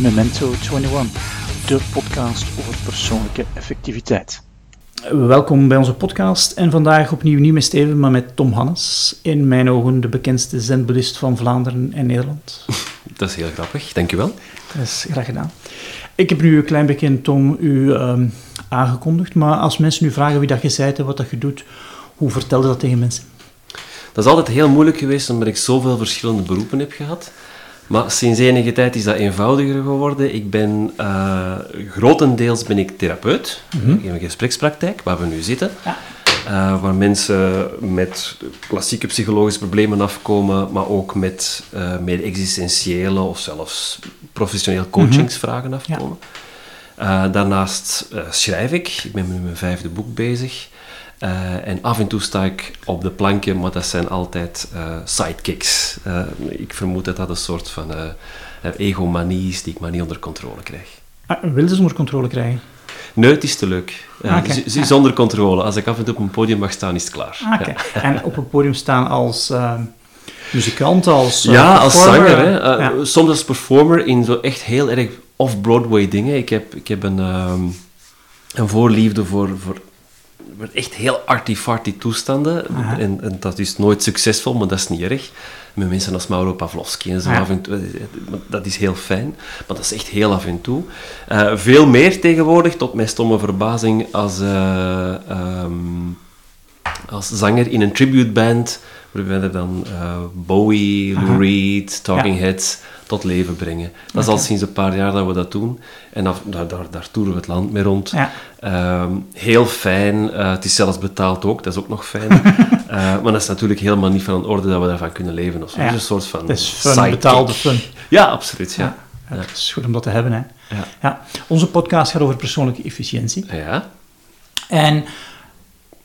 Memento 21, de podcast over persoonlijke effectiviteit. Welkom bij onze podcast en vandaag opnieuw niet met Steven, maar met Tom Hannes. In mijn ogen de bekendste zen-boeddhist van Vlaanderen en Nederland. Dat is heel grappig, dankjewel. Dat is graag gedaan. Ik heb nu een klein beetje, Tom, u um, aangekondigd, maar als mensen nu vragen wie dat je bent en wat dat je doet, hoe vertel je dat tegen mensen? Dat is altijd heel moeilijk geweest, omdat ik zoveel verschillende beroepen heb gehad. Maar sinds enige tijd is dat eenvoudiger geworden. Ik ben, uh, grotendeels ben ik therapeut. Ik heb een gesprekspraktijk, waar we nu zitten. Ja. Uh, waar mensen met klassieke psychologische problemen afkomen, maar ook met uh, meer existentiële of zelfs professioneel coachingsvragen mm -hmm. afkomen. Ja. daarnaast schrijf ik. Ik ben met mijn vijfde boek bezig. Uh, en af en toe sta ik op de plankje, maar dat zijn altijd uh, sidekicks. Uh, ik vermoed dat dat een soort van egomanie is die ik maar niet onder controle krijg. Ah, wil ze onder controle krijgen? Nee, het is te leuk. Ah, okay. Ze is onder controle. Als ik af en toe op een podium mag staan, is het klaar. Ah, okay. ja. En op een podium staan als muzikant, als Ja, als zanger. Hè. Ja. Soms als performer in zo echt heel erg off-Broadway dingen. Ik heb, ik heb een, um, een voorliefde voor, voor echt heel arty-farty toestanden. En, en, dat is nooit succesvol, maar dat is niet erg. Met mensen als Mauro Pavlovski en zo af en toe. Dat is heel fijn, maar dat is echt heel af en toe. Uh, veel meer tegenwoordig, tot mijn stomme verbazing, als, uh, um, als zanger in een tribute band. Waarbij we dan uh, Bowie, Lou Reed, Talking ja. Heads tot leven brengen. Dat is al sinds een paar jaar dat we dat doen. En daar, daar, daar toeren we het land mee rond. Ja. Um, heel fijn. Uh, het is zelfs betaald ook, dat is ook nog fijn. uh, maar dat is natuurlijk helemaal niet van een orde dat we daarvan kunnen leven. Of zo. Ja. Is een soort van is fun, betaalde fun. Ja, absoluut. Ja. ja. Het is goed om dat te hebben. Hè. Ja. Ja. Onze podcast gaat over persoonlijke efficiëntie. Ja. En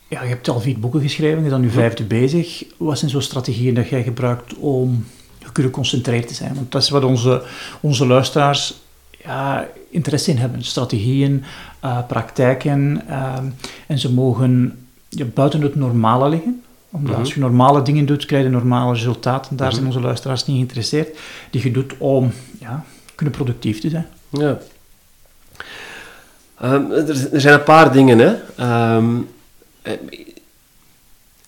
ja, je hebt al vier boeken geschreven, je bent dan nu vijfde bezig. Wat zijn zo'n strategieën dat jij gebruikt om geconcentreerd te zijn? Want dat is wat onze, onze luisteraars ja, interesse in hebben. Strategieën, uh, praktijken. Uh, en ze mogen ja, buiten het normale liggen. Omdat als je normale dingen doet, krijg je normale resultaten. Daar zijn onze luisteraars niet geïnteresseerd. Die je doet om ja, kunnen productief te zijn. Ja. Um, er, er, zijn een paar dingen. Hè. Um,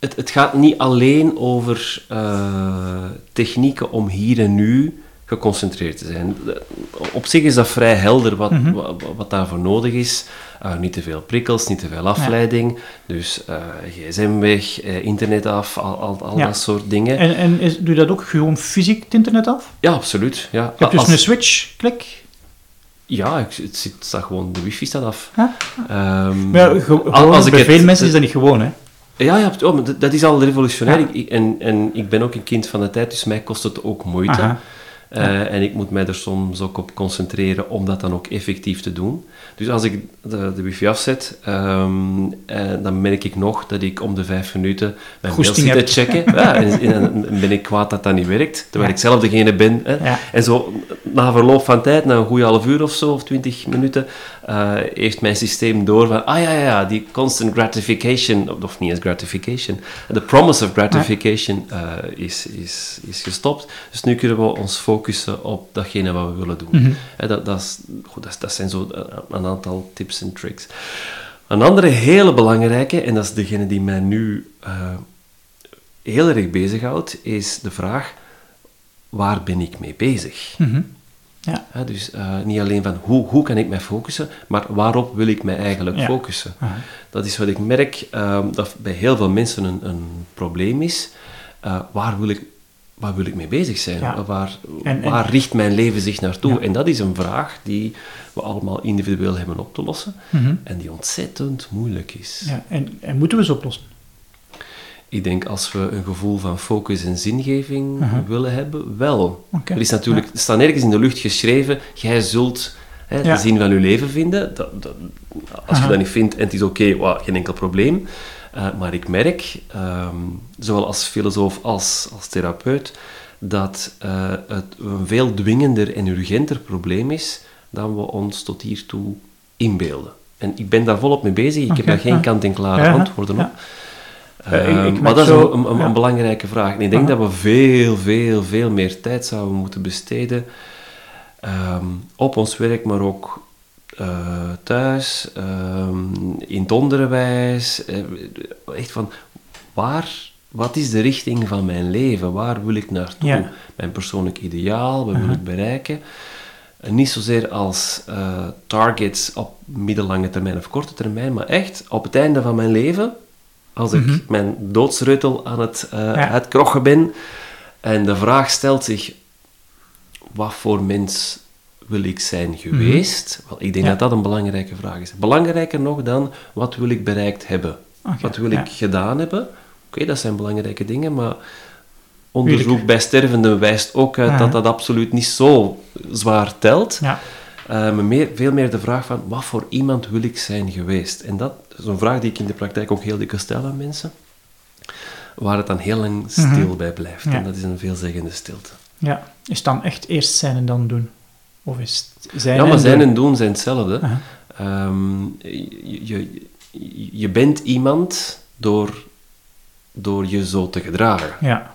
het, het, gaat niet alleen over uh, technieken om hier en nu geconcentreerd te zijn. Op zich is dat vrij helder wat, mm -hmm. wat, wat, daarvoor nodig is. Uh, niet te veel prikkels, niet te veel afleiding. Ja. Dus uh, gsm weg, uh, internet af, al, al, al ja. dat soort dingen. En, en is, doe je dat ook gewoon fysiek het internet af? Ja, absoluut. Ja. Je hebt dus Als, een switch, klik. Ja, ik, het zit, staat gewoon, de wifi staat af. Huh? Um, maar ja, gewoon, als bij veel mensen is dat niet gewoon, hè? Ja, ja oh, dat is al revolutionair. Ja. Ik, en, en ik ben ook een kind van de tijd, dus mij kost het ook moeite. Uh, ja. En ik moet mij er soms ook op concentreren om dat dan ook effectief te doen. Dus als ik de, de wifi afzet, um, uh, dan merk ik nog dat ik om de vijf minuten mijn mail zit te checken. ja, en, en, en, ben ik kwaad dat dat niet werkt, terwijl ik zelf degene ben. Hè. En zo, na verloop van tijd, na een goede half uur of zo, of twintig minuten, uh, heeft mijn systeem door van, ah ja, ja, ja, die constant gratification, of niet eens gratification, the promise of gratification is, is, is gestopt. Dus nu kunnen we ons focussen op datgene wat we willen doen. Mm -hmm. dat, dat, is, goed, dat, dat zijn zo een aantal tips en tricks. Een andere hele belangrijke, en dat is degene die mij nu uh, heel erg bezighoudt, is de vraag: waar ben ik mee bezig? Mm -hmm. Ja. dus uh, niet alleen van hoe, hoe kan ik mij focussen, maar waarop wil ik mij eigenlijk ja. focussen? Uh -huh. Dat is wat ik merk um, dat bij heel veel mensen een, een probleem is. Uh, waar wil ik waar wil ik mee bezig zijn? Ja. Waar, en, en, waar richt mijn leven zich naartoe? En dat is een vraag die we allemaal individueel hebben op te lossen -hmm. en die ontzettend moeilijk is. Ja, en, en moeten we ze oplossen? Ik denk als we een gevoel van focus en zingeving uh -huh. willen hebben, wel. Okay. Er is natuurlijk, ja. staat nergens in de lucht geschreven, jij zult hè, de zin van je leven vinden. Dat, dat, als je dat niet vindt en het is oké, okay, wow, geen enkel probleem. Uh, maar ik merk, um, zowel als filosoof als als therapeut, dat uh, het een veel dwingender en urgenter probleem is dan we ons tot hiertoe inbeelden. En ik ben daar volop mee bezig, ik okay, heb daar geen ja. kant-en-klare ja, antwoorden op. Uh, maar dat is een, een, een, belangrijke vraag. En ik denk dat we veel, veel, veel meer tijd zouden moeten besteden um, op ons werk, maar ook uh, thuis, um, in het onderwijs. Uh, echt van, waar, wat is de richting van mijn leven? Waar wil ik naartoe? Ja. Mijn persoonlijk ideaal, wat wil uh-huh. ik bereiken? En niet zozeer als uh, targets op middellange termijn of korte termijn, maar echt op het einde van mijn leven, als ik mm-hmm. mijn doodsreutel aan het uh, uitkrochen ben, en de vraag stelt zich, wat voor mens wil ik zijn geweest? Mm-hmm. Wel, ik denk dat dat een belangrijke vraag is. Belangrijker nog dan, wat wil ik bereikt hebben? wat wil ik gedaan hebben? Oké, dat zijn belangrijke dingen, maar onderzoek bij stervenden wijst ook uit dat dat absoluut niet zo zwaar telt. Ja. Maar meer, veel meer de vraag van, wat voor iemand wil ik zijn geweest? En dat is een vraag die ik in de praktijk ook heel dikwijls stel aan mensen, waar het dan heel lang stil mhm. bij blijft. En dat is een veelzeggende stilte. Ja, is het dan echt eerst zijn en dan doen? Of is het zijn ja, maar zijn en doen zijn hetzelfde. Um, je, je, je bent iemand door, door je zo te gedragen. Ja.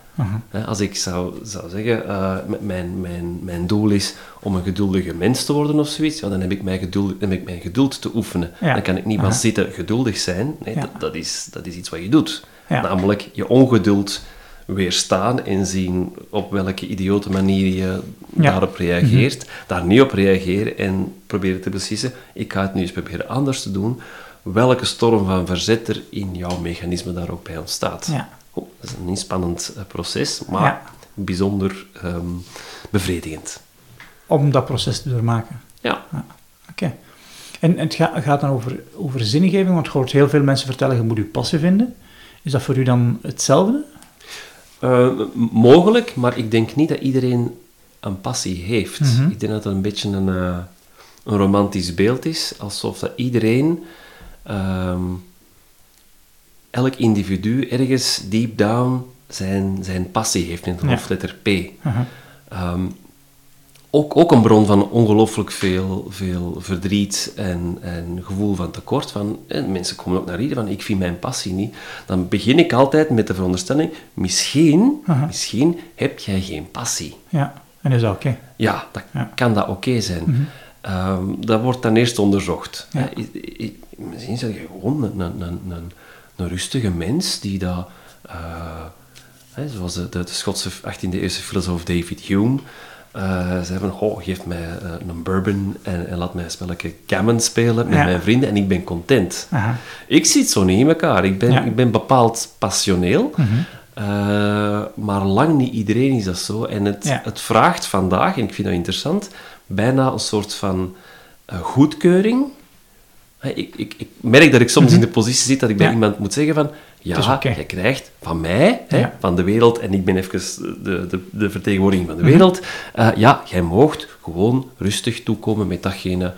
Als ik zou, zou zeggen, uh, mijn, mijn, mijn doel is om een geduldige mens te worden of zoiets, ja, dan heb ik mijn geduld, heb ik mijn geduld te oefenen. Dan kan ik niet maar zitten geduldig zijn. Nee, dat, dat, is, dat is iets wat je doet. Namelijk je ongeduld weerstaan en zien op welke idiote manier je daarop reageert. Mhm. Daar niet op reageren en proberen te beslissen, ik ga het nu eens proberen anders te doen. Welke storm van verzet er in jouw mechanisme daar ook bij ontstaat. Ja. Oh, dat is een inspannend eh, proces, maar bijzonder ehm, bevredigend. Om dat proces te doormaken. Ja. ja. Oké. En, het gaat, dan over, over zingeving, want je hoort heel veel mensen vertellen, je moet je passie vinden. Is dat voor u dan hetzelfde? Uh, mogelijk, maar ik denk niet dat iedereen een passie heeft. Mhm. Ik denk dat het een beetje een, uh, een romantisch beeld is, alsof dat iedereen ehm, elk individu ergens deep down zijn, zijn passie heeft in de hoofdletter P. Ehm, ook, ook een bron van ongelooflijk veel, veel verdriet en, en gevoel van tekort. Van, en mensen komen ook naar hier van, ik vind mijn passie niet. Dan begin ik altijd met de veronderstelling, misschien, misschien heb jij geen passie. Ja, en is dat oké? Ja, dat, kan dat oké zijn. Mhm. Ehm, dat wordt dan eerst onderzocht. Ja. misschien zeg je gewoon een, een, een, een rustige mens die dat, uh, zoals de, de, Schotse 18e-eeuwse filosoof David Hume, uh, zei van, oh, geef mij uh, een bourbon en, en, laat mij een spelletje gammon spelen met mijn vrienden en ik ben content. Aha. Ik zit zo niet in elkaar. Ik ben, ik ben bepaald passioneel, mm -hmm. uh, maar lang niet iedereen is dat zo. En het, ja. het vraagt vandaag, en ik vind dat interessant, bijna een soort van goedkeuring ik, ik, ik, merk dat ik soms in de positie zit dat ik bij iemand moet zeggen van ja, okay. jij krijgt van mij, hè, van de wereld, en ik ben even de, de, de vertegenwoordiging van de wereld, uh, ja, jij moogt gewoon rustig toekomen met datgene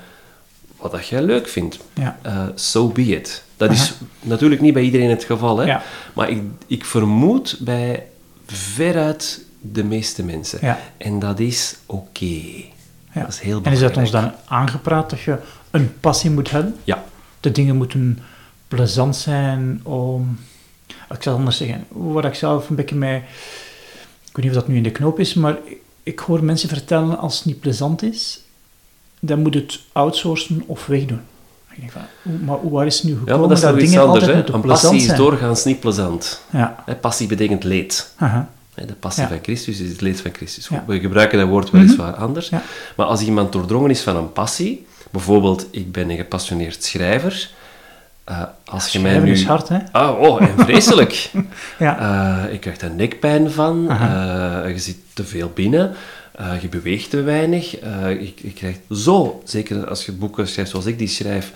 wat dat jij leuk vindt. Ja. Uh, so be it. Dat is natuurlijk niet bij iedereen het geval, hè, maar ik, ik vermoed bij veruit de meeste mensen. En dat is oké. Ja. Dat is heel En is dat ons dan aangepraat dat je een passie moet hebben? Ja. De dingen moeten plezant zijn om... Ik zal anders zeggen, wat ik zelf een beetje mij... Ik weet niet of dat nu in de knoop is, maar ik hoor mensen vertellen als het niet plezant is, dan moet het outsourcen of wegdoen. Ik denk van, maar waar is het nu gekomen ja, maar dat, is dat dingen anders, altijd hè? Een passie is doorgaans niet plezant. Ja. Passie betekent leed. Aha. De passie van Christus is het leed van Christus. We gebruiken dat woord weliswaar mm anders. Maar als iemand doordrongen is van een passie, bijvoorbeeld ik ben een gepassioneerd schrijver, uh, als je mij nu... is hard, hè? Ah, oh, en vreselijk. ja. Uh, ik krijg er nekpijn van, uh, je zit te veel binnen, je beweegt te weinig. je krijgt zo, zeker als je boeken schrijft zoals ik die schrijf,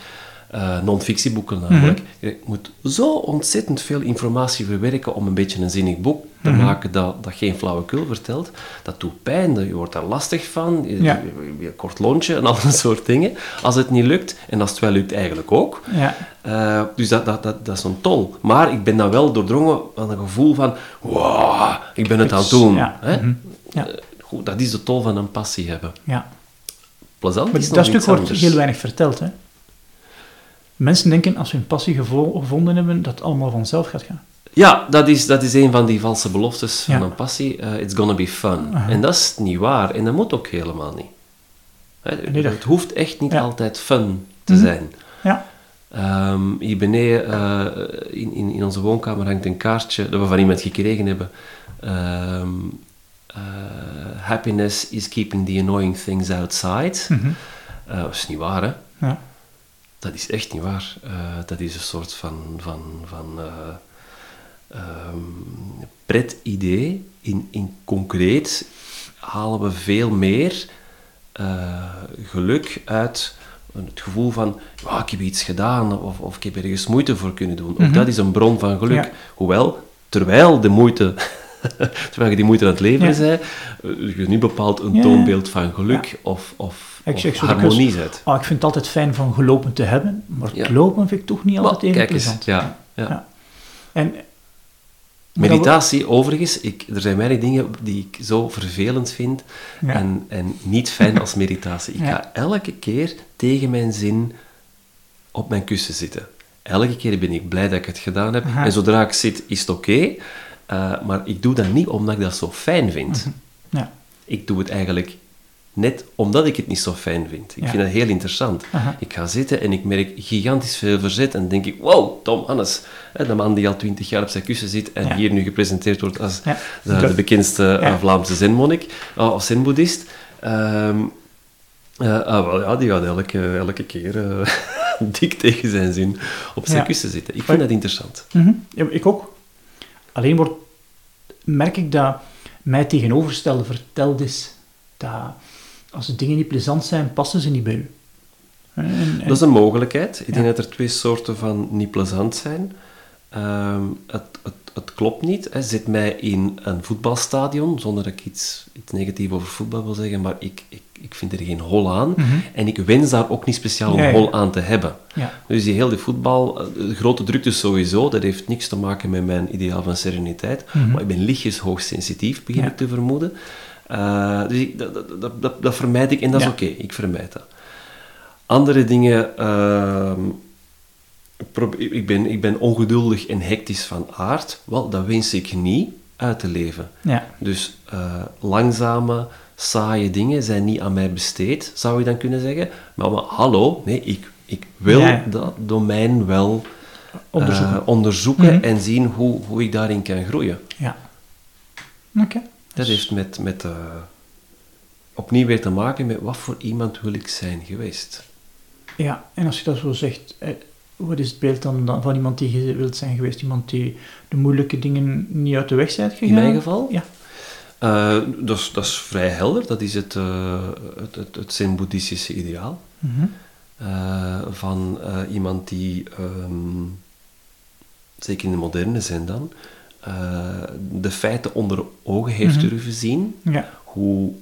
uh, non-fictieboeken namelijk. Mm Je moet zo ontzettend veel informatie verwerken om een beetje een zinnig boek te mhm. maken dat, dat geen flauwekul vertelt. Dat doet pijn, je wordt daar lastig van, je, ja. je, kort lontje en al dat soort dingen. Als het niet lukt, en als het wel lukt eigenlijk ook. Ja. Uh, dus dat, dat, dat, dat is een tol. Maar ik ben dan wel doordrongen van een gevoel van, wow, ik ben het aan het doen. Ja. Hè? Mm -hmm. goed, dat is de tol van een passie hebben. Ja. Plezant maar is Dat stuk wordt heel weinig verteld, hè? Mensen denken als we een passie gevonden hebben, dat het allemaal vanzelf gaat gaan. Ja, dat is, dat is een van die valse beloftes van een passie. Eh, it's gonna be fun. En dat is niet waar. En dat moet ook helemaal niet. Hè, Nee, dat- Het hoeft echt niet Ja. altijd fun te Mhm. zijn. Ja. Ehm, hier beneden eh, in, in, in onze woonkamer hangt een kaartje dat we van iemand gekregen hebben. Ehm, eh, happiness is keeping the annoying things outside. Mhm. Dat is niet waar, hè? Ja. Dat is echt niet waar. Eh, dat is een soort van, van, van eh, ehm, pret-idee. In, in concreet halen we veel meer eh, geluk uit het gevoel van ja, ik heb iets gedaan of, of ik heb ergens moeite voor kunnen doen. Ook dat is een bron van geluk. Mhm. Ja. Hoewel, terwijl de moeite... Terwijl je die moeite aan het leveren Ja. bent, je niet bepaald een toonbeeld van geluk of, of, Ik zeg zo harmonie zet. Ah, ik vind het altijd fijn van gelopen te hebben, maar het Ja. lopen vind ik toch niet altijd even kijk eens, ja, ja. Ja. En, Meditatie, overigens, ik, er zijn weinig dingen die ik zo vervelend vind en, en niet fijn als meditatie. Ik ga elke keer tegen mijn zin op mijn kussen zitten. Elke keer ben ik blij dat ik het gedaan heb. Aha. En zodra ik zit, is het oké. Eh, maar ik doe dat niet omdat ik dat zo fijn vind. dat- ja. Ik doe het eigenlijk net omdat ik het niet zo fijn vind. Ik Ja. vind dat heel interessant. Aha. Ik ga zitten en ik merk gigantisch veel verzet. En denk ik, wow, Tom Hannes. Hè, de man die al twintig jaar op zijn kussen zit en Ja. hier nu gepresenteerd wordt als Ja. de, de bekendste eh, Ja. Vlaamse zenmonnik uh, of zenboeddhist. Ehm, eh, ah, wel, ja, die gaat elke, elke keer eh, dik tegen zijn zin op zijn Ja. kussen zitten. Ik vind dat interessant. Mhm. Ja, ik ook. Alleen wordt, merk ik dat mij tegenovergestelde verteld is dat als de dingen niet plezant zijn, passen ze niet bij u. En, en- Dat is een mogelijkheid. Ik denk dat er twee soorten van niet plezant zijn. Ehm, het, het, het klopt niet. Hè. Zet mij in een voetbalstadion, zonder dat ik iets, iets negatiefs over voetbal wil zeggen, maar ik, ik, ik vind er geen hol aan. Mhm. En ik wens daar ook niet speciaal een ja. hol aan te hebben. Dus die hele voetbal, eh, de grote drukte sowieso, dat heeft niks te maken met mijn ideaal van sereniteit. Maar ik ben lichtjes hoogsensitief, begin Mhm. Ik te vermoeden. Eh, dus ik, dat, dat, dat, dat, vermijd ik en dat is oké, ik vermijd dat. Andere dingen, ehm, ik ben, ik ben ongeduldig en hectisch van aard. Wel, dat wens ik niet uit te leven. Ja. Dus eh, langzame, saaie dingen zijn niet aan mij besteed, zou je dan kunnen zeggen. Maar, maar hallo, nee, ik, ik wil Ja. dat domein wel eh, Onderzoeken. onderzoeken Mhm. en zien hoe, hoe ik daarin kan groeien. Ja. Oké. Dat heeft met, met eh, opnieuw weer te maken met wat voor iemand wil ik zijn geweest. Ja, en als je dat zo zegt, eh, wat is het beeld dan, dan van iemand die je wilt zijn geweest? Iemand die de moeilijke dingen niet uit de weg zijn gegaan? In mijn geval? Ja. Eh, dat, is, dat is vrij helder, dat is het, eh, het, het, het zen-boeddhistische ideaal. Mhm. Van iemand die, ehm, zeker in de moderne zin dan, eh, de feiten onder ogen heeft Mhm. durven zien. Ja. Hoe,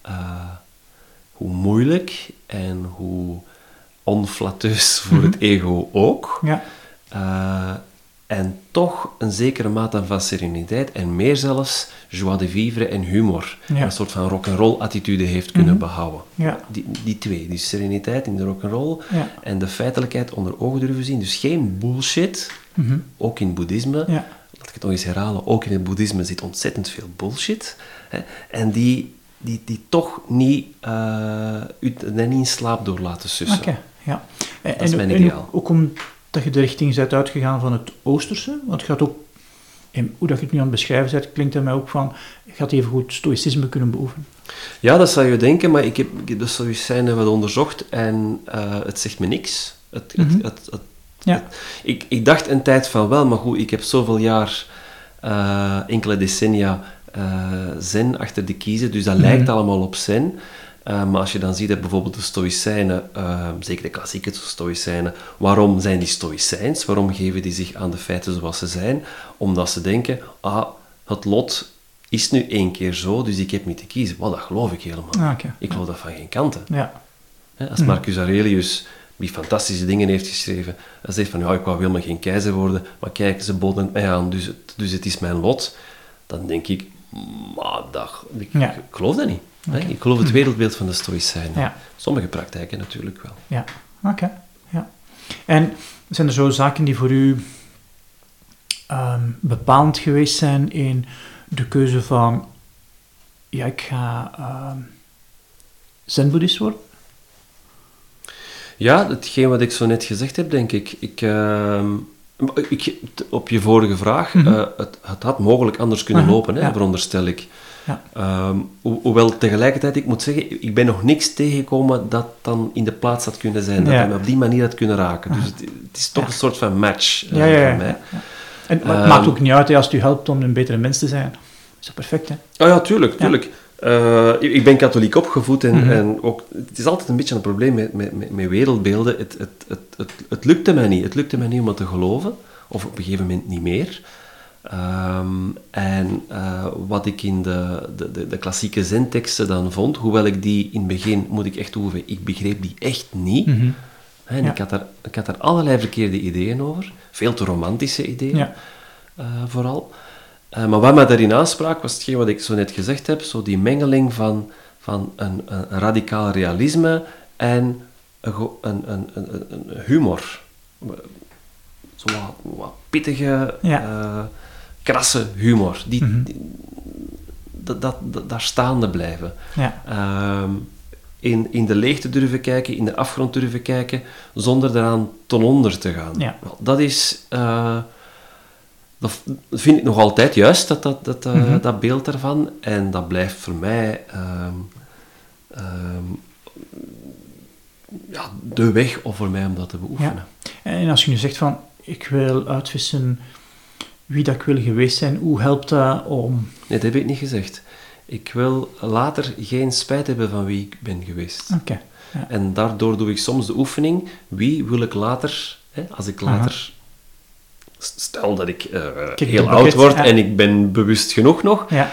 eh, hoe moeilijk en hoe onflatteus voor het ego ook. Ja. Eh, en toch een zekere mate van sereniteit en meer zelfs joie de vivre en humor. Ja. Een soort van rock'n'roll attitude heeft kunnen Mhm. behouden. Ja. Die, die twee, die sereniteit in de rock'n'roll Ja. en de feitelijkheid onder ogen durven zien. Dus geen bullshit, Mhm. ook in boeddhisme. Laat ik het nog eens herhalen, ook in het boeddhisme zit ontzettend veel bullshit. Hè, en die, die, die toch niet, eh u niet in slaap door laten sussen. Oké, ja. En, is mijn ideaal. ook, ook omdat je de richting bent uitgegaan van het Oosterse, want het gaat ook, en hoe dat je het nu aan het beschrijven bent, klinkt dat mij ook van, je gaat even goed stoïcisme kunnen beoefenen. Ja, dat zou je denken, maar ik heb, de Stoïcijnen wat onderzocht en eh, het zegt me niks. Het, het, Mhm. het, het- Ja. ik, ik dacht een tijd van wel, maar goed, ik heb zoveel jaar, eh, enkele decennia, eh, zen achter de kiezen, dus dat Mhm. lijkt allemaal op zen. Eh, maar als je dan ziet dat bijvoorbeeld de Stoïcijnen, zeker de klassieke Stoïcijnen, waarom zijn die Stoïcijns? Waarom geven die zich aan de feiten zoals ze zijn? Omdat ze denken, ah, het lot is nu één keer zo, dus ik heb niet te kiezen. Wel, dat geloof ik helemaal. Ah. Ik geloof dat van geen kanten. Ja. Als Marcus Aurelius, die fantastische dingen heeft geschreven, hij zegt van, ja, ik wou helemaal geen keizer worden, maar kijk, ze boden het mij aan, dus het, dus het is mijn lot. Dan denk ik, maar dat, ik, Ja. ik geloof dat niet. Ik geloof het wereldbeeld van de Stoïcijnen. Ja. Sommige praktijken natuurlijk wel. Ja, oké. Ja. En zijn er zo zaken die voor u um, bepalend geweest zijn in de keuze van, ja, ik ga zen-boeddhist worden? Ja, hetgeen wat ik zo net gezegd heb, denk ik. Ik, uh, ik op je vorige vraag, mm -hmm. uh, het, het, had mogelijk anders kunnen -huh. lopen, hè, ja. veronderstel ik. Ja. Um, ho hoewel tegelijkertijd, ik moet zeggen, ik ben nog niks tegengekomen dat dan in de plaats had kunnen zijn, dat ja. hij me op die manier had kunnen raken. Dus het, het is toch een soort van match uh, voor mij. En het um, maakt ook niet uit, hè, als het u helpt om een betere mens te zijn. Is dat perfect, hè? Oh ja, tuurlijk, tuurlijk. Uh, ik ben katholiek opgevoed en, mm -hmm. en ook, het is altijd een beetje een probleem met, met, met wereldbeelden. Het, het, het, het, het lukte mij niet. Het lukte mij niet om het te geloven, of op een gegeven moment niet meer. Um, en uh, wat ik in de, de, de, de klassieke zenteksten dan vond, hoewel ik die in het begin, moet ik echt toegeven, ik begreep die echt niet. Mm -hmm. En ja. ik, had daar, ik had daar allerlei verkeerde ideeën over, veel te romantische ideeën ja. uh, vooral. Uh, maar wat mij daarin aansprak, was hetgeen wat ik zo net gezegd heb, zo die mengeling van, van een, een radicaal realisme en een, een, een, een humor. Zo wat, wat pittige, ja. uh, krasse humor. Die, mm -hmm. die dat, dat, dat, daar staande blijven. Ja. Um, in, in de leegte durven kijken, in de afgrond durven kijken, zonder eraan ten onder te gaan. Ja. Dat is... Dat vind ik nog altijd juist, dat, dat, dat, mm -hmm. dat beeld daarvan. En dat blijft voor mij um, um, ja, de weg of voor mij om dat te beoefenen. Ja. En als je nu zegt van, ik wil uitvissen wie dat ik wil geweest zijn, hoe helpt dat om... Nee, dat heb ik niet gezegd. Ik wil later geen spijt hebben van wie ik ben geweest. Okay. Ja. En daardoor doe ik soms de oefening, wie wil ik later, hè, als ik later... Aha stel dat ik uh, heel oud word ja. en ik ben bewust genoeg nog, ja.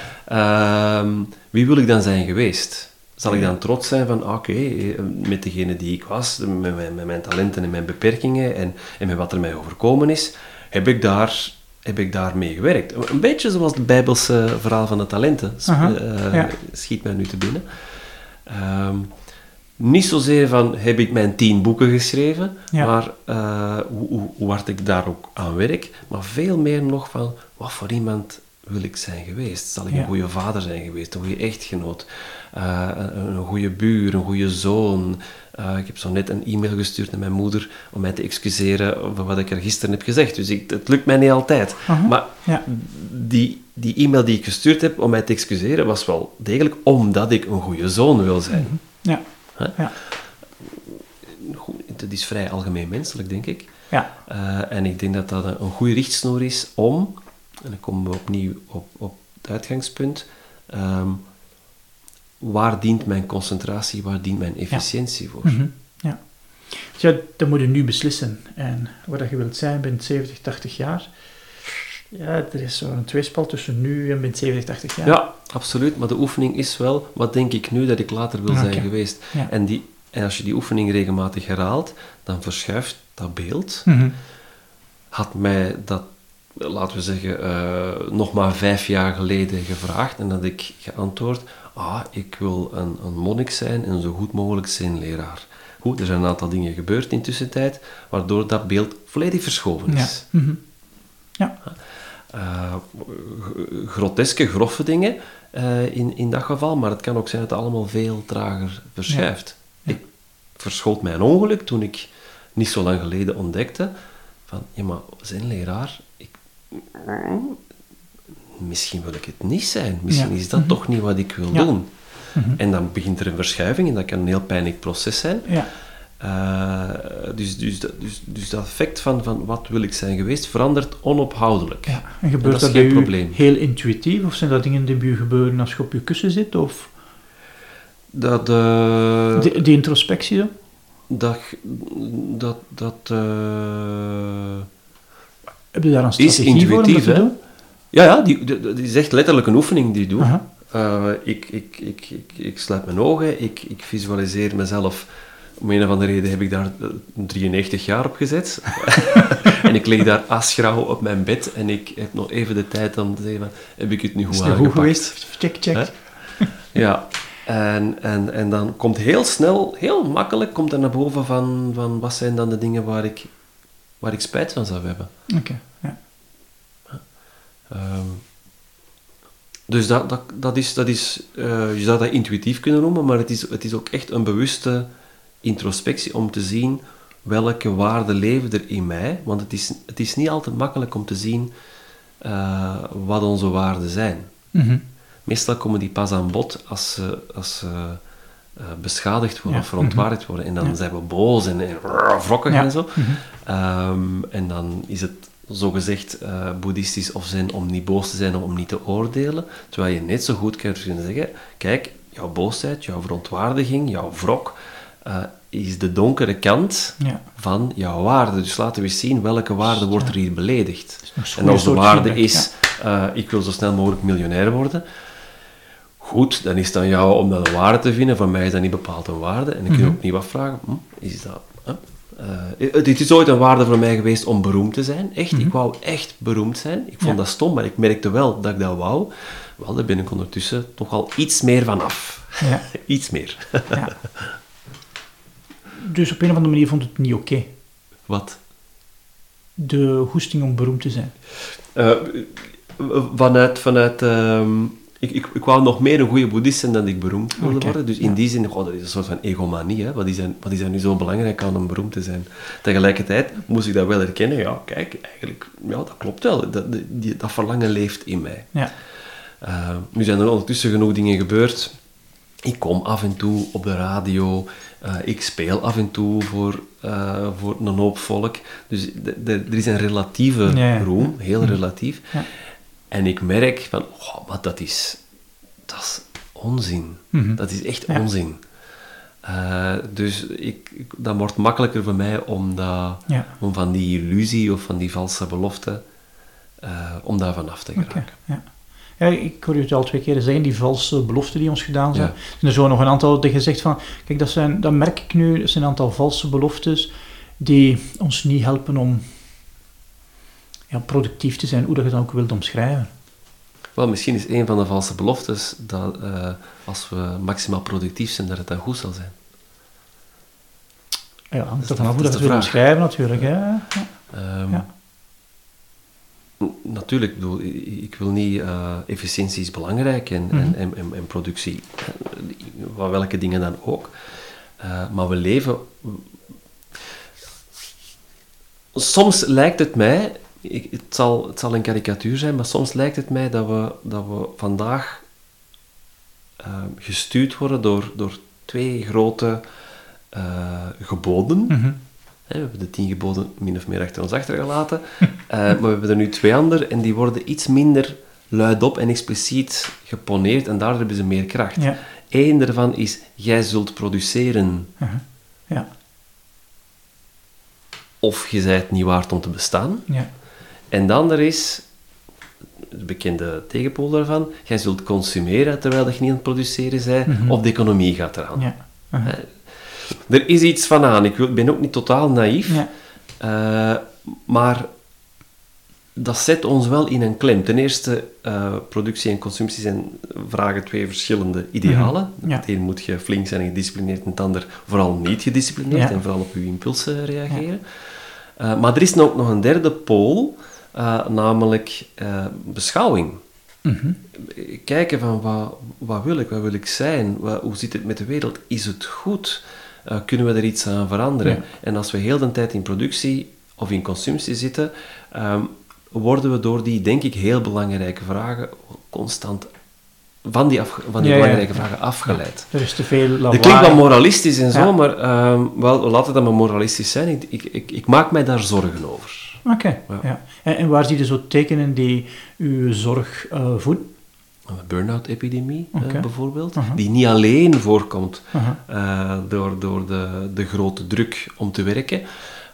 uh, wie wil ik dan zijn geweest? Zal ik dan trots zijn van, oké, okay, met degene die ik was, met mijn, met mijn, talenten en mijn beperkingen en, en met wat er mij overkomen is, heb ik daar, heb ik daar mee gewerkt. Een beetje zoals het Bijbelse verhaal van de talenten, uh, ja. schiet mij nu te binnen. Um, niet zozeer van heb ik mijn tien boeken geschreven, ja. maar uh, hoe, hoe, hoe hard ik daar ook aan werk, maar veel meer nog van wat voor iemand wil ik zijn geweest? Zal ik ja. een goede vader zijn geweest, een goede echtgenoot, uh, een, een goede buur, een goede zoon? Uh, ik heb zo net een e-mail gestuurd naar mijn moeder om mij te excuseren over wat ik er gisteren heb gezegd. Dus ik, het lukt mij niet altijd. -huh. Maar ja. die, die e-mail die ik gestuurd heb om mij te excuseren was wel degelijk omdat ik een goede zoon wil zijn. -huh. Ja. Ja. Dat is vrij algemeen menselijk, denk ik. Ja. Uh, en ik denk dat dat een, een goede richtsnoer is om, en dan komen we opnieuw op, op het uitgangspunt, um, waar dient mijn concentratie, waar dient mijn efficiëntie ja. voor? Mm -hmm. Ja. Dus ja, dat moet je nu beslissen. En wat je wilt zijn binnen 70, 80 jaar, ja, er is zo'n tweespal tussen nu en binnen 70, 80 jaar. Ja, absoluut. Maar de oefening is wel, wat denk ik nu dat ik later wil okay. zijn geweest? Ja. En, die, en als je die oefening regelmatig herhaalt, dan verschuift dat beeld. Mm -hmm. Had mij dat, laten we zeggen, uh, nog maar vijf jaar geleden gevraagd en dat ik geantwoord, ah, ik wil een, een monnik zijn en zo goed mogelijk zijn leraar. Goed, er zijn een aantal dingen gebeurd in tussentijd, waardoor dat beeld volledig verschoven is. Ja. Mm -hmm. Ja. Uh, groteske, grove dingen uh, in, in dat geval, maar het kan ook zijn dat het allemaal veel trager verschuift. Ja. Ja. Ik verschoot mijn ongeluk toen ik niet zo lang geleden ontdekte van, ja maar, zijn leraar, ik, misschien wil ik het niet zijn, misschien ja. is dat mm -hmm. toch niet wat ik wil doen. Mm -hmm. En dan begint er een verschuiving en dat kan een heel pijnlijk proces zijn. Uh, dus, dus, dus, dus dat effect van, van wat wil ik zijn geweest verandert onophoudelijk. Ja, en gebeurt en dat, dat geen probleem. heel intuïtief? Of zijn dat dingen die bij je gebeuren als je op je kussen zit? Of? Dat, uh, die, die, introspectie dan? Dat... dat, dat uh, Heb je daar een strategie is intuïtief, voor om dat te doen? Ja, ja die, die, die is echt letterlijk een oefening die ik doe. -huh. Uh, ik, ik, ik, ik, ik sluit mijn ogen, ik, ik visualiseer mezelf om een of andere reden heb ik daar 93 jaar op gezet. en ik lig daar asgrauw op mijn bed en ik heb nog even de tijd om te zeggen van, heb ik het nu goed aangepakt? goed geweest? Check, check. ja. En, en, en dan komt heel snel, heel makkelijk, komt er naar boven van, van wat zijn dan de dingen waar ik, waar ik spijt van zou hebben. Oké, okay, ja. Ehm, dus dat, dat, dat is, dat is je zou dat intuïtief kunnen noemen, maar het is, het is ook echt een bewuste introspectie om te zien welke waarden leven er in mij. Want het is, het is niet altijd makkelijk om te zien wat onze waarden zijn. Mm Meestal komen die pas aan bod als ze, als ze uh, beschadigd worden of verontwaardigd mhm. worden. En dan zijn we boos en, en wrokkig en zo. Mhm. Ehm, en dan is het zogezegd uh, boeddhistisch of zen om niet boos te zijn of om niet te oordelen. Terwijl je net zo goed kan zeggen, kijk, jouw boosheid, jouw verontwaardiging, jouw wrok, uh, is de donkere kant ja. van jouw waarde. Dus laten we eens zien welke waarde wordt er hier beledigd. En als de waarde is, ik wil zo snel mogelijk miljonair worden, Goed, dan is het aan jou om dat een waarde te vinden. Van mij is dat niet bepaald een waarde. En dan kun je mm opnieuw afvragen, hm, is dat... Uh, het is ooit een waarde voor mij geweest om beroemd te zijn. Echt, ik mhm. wou echt beroemd zijn. Ik vond dat stom, maar ik merkte wel dat ik dat wou. Wel, daar ben ik ondertussen toch al iets meer van af. Ja. iets meer. ja. Dus op een of andere manier vond het niet oké? Wat? De goesting om beroemd te zijn? Uh, vanuit... vanuit ehm, ik, ik, ik wou nog meer een goede boeddhist zijn dan ik beroemd wilde worden. Dus in die zin, oh, dat is een soort van egomanie. Hè? Wat, is er, wat is er nu zo belangrijk aan om beroemd te zijn? Tegelijkertijd moest ik dat wel herkennen. Ja, kijk, eigenlijk, ja, dat klopt wel. Dat, die, dat verlangen leeft in mij. Ja. Uh, nu zijn er ondertussen genoeg dingen gebeurd. Ik kom af en toe op de radio. Uh, ik speel af en toe voor, uh, voor een hoop volk. Dus er is een relatieve ja, roem, heel relatief. En ik merk van, oh, maar dat is, dat is onzin. Mhm. Dat is echt onzin. Uh, dus ik, ik, dat wordt makkelijker voor mij om, dat, om van die illusie of van die valse belofte, om daar vanaf te geraken. Okay, ja. Ik hoor je het al twee keer zeggen, die valse beloften die ons gedaan zijn. Ja. Er zijn nog een aantal dat je zegt van, kijk, dat, zijn, dat merk ik nu, dat zijn een aantal valse beloftes die ons niet helpen om ja, productief te zijn, hoe dat je dat ook wilt omschrijven. Wel, misschien is een van de valse beloftes dat uh, als we maximaal productief zijn, dat het dan goed zal zijn. Ja, dat is vanaf hoe dat je het wilt omschrijven natuurlijk. Hè? Ja. Um, ja. Natuurlijk, ik, bedoel, ik wil niet, uh, efficiëntie is belangrijk en, mm -hmm. en, en, en, productie, uh, welke dingen dan ook. Uh, maar we leven. Soms lijkt het mij ik, het, zal, het zal een karikatuur zijn, maar soms lijkt het mij dat we, dat we vandaag uh, gestuurd worden door, door twee grote geboden. Mm -hmm. We hebben de tien geboden min of meer achter ons achtergelaten, uh, maar we hebben er nu twee andere en die worden iets minder luidop en expliciet geponeerd en daardoor hebben ze meer kracht. Ja. Eén daarvan is, jij zult produceren. -huh. Ja. Of je zijt niet waard om te bestaan. Ja. En dan er is, de bekende tegenpool daarvan, jij zult consumeren terwijl je niet aan het produceren bent, Mhm. of de economie gaat eraan. Ja. Uh-huh. Er is iets van aan. Ik ben ook niet totaal naïef, Ja. eh, maar dat zet ons wel in een klem. Ten eerste, eh, productie en consumptie zijn, vragen twee verschillende idealen. Ja. Het een moet je flink zijn en gedisciplineerd, en het ander vooral niet gedisciplineerd Ja. en vooral op je impulsen reageren. Eh, maar er is ook nog een derde pool, namelijk beschouwing. Mhm. Kijken van wat, wat wil ik, wat wil ik zijn, Wat- hoe zit het met de wereld, is het goed, Eh, kunnen we er iets aan veranderen? Ja. En als we heel de tijd in productie of in consumptie zitten, ehm, worden we door die, denk ik, heel belangrijke vragen constant van die, van die Ja, belangrijke ja. vragen afgeleid. Er is te veel lawaai. Dat klinkt wel moralistisch en zo, maar ehm, wel, laat het dan maar moralistisch zijn. Ik, ik, ik, ik maak mij daar zorgen over. Oké, Ja. ja. En, en waar zie je zo tekenen die uw zorg voeden? Een burn-out-epidemie eh, bijvoorbeeld, die niet alleen voorkomt eh, door, door de, de grote druk om te werken,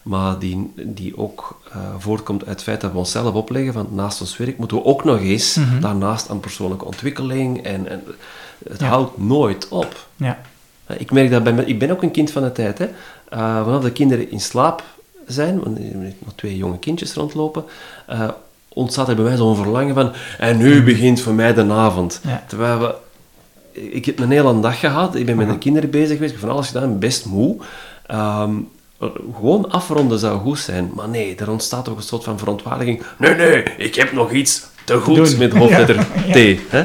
maar die, die ook eh, voortkomt uit het feit dat we onszelf opleggen van naast ons werk moeten we ook nog eens Mhm. daarnaast aan persoonlijke ontwikkeling en, en het Ja. houdt nooit op. Ja. Ik merk dat bij mij, ik ben ook een kind van de tijd. Hè. Vanaf de kinderen in slaap zijn, want er nog twee jonge kindjes rondlopen, ontstaat er bij mij zo'n verlangen van, en nu begint voor mij de avond. Ja. Terwijl we, ik heb een hele dag gehad, ik ben met de kinderen bezig geweest, ik heb van alles gedaan, best moe. Ehm, gewoon afronden zou goed zijn, maar nee, er ontstaat ook een soort van verontwaardiging. Nee, nee, ik heb nog iets te goed met hoofdletter T. Hè?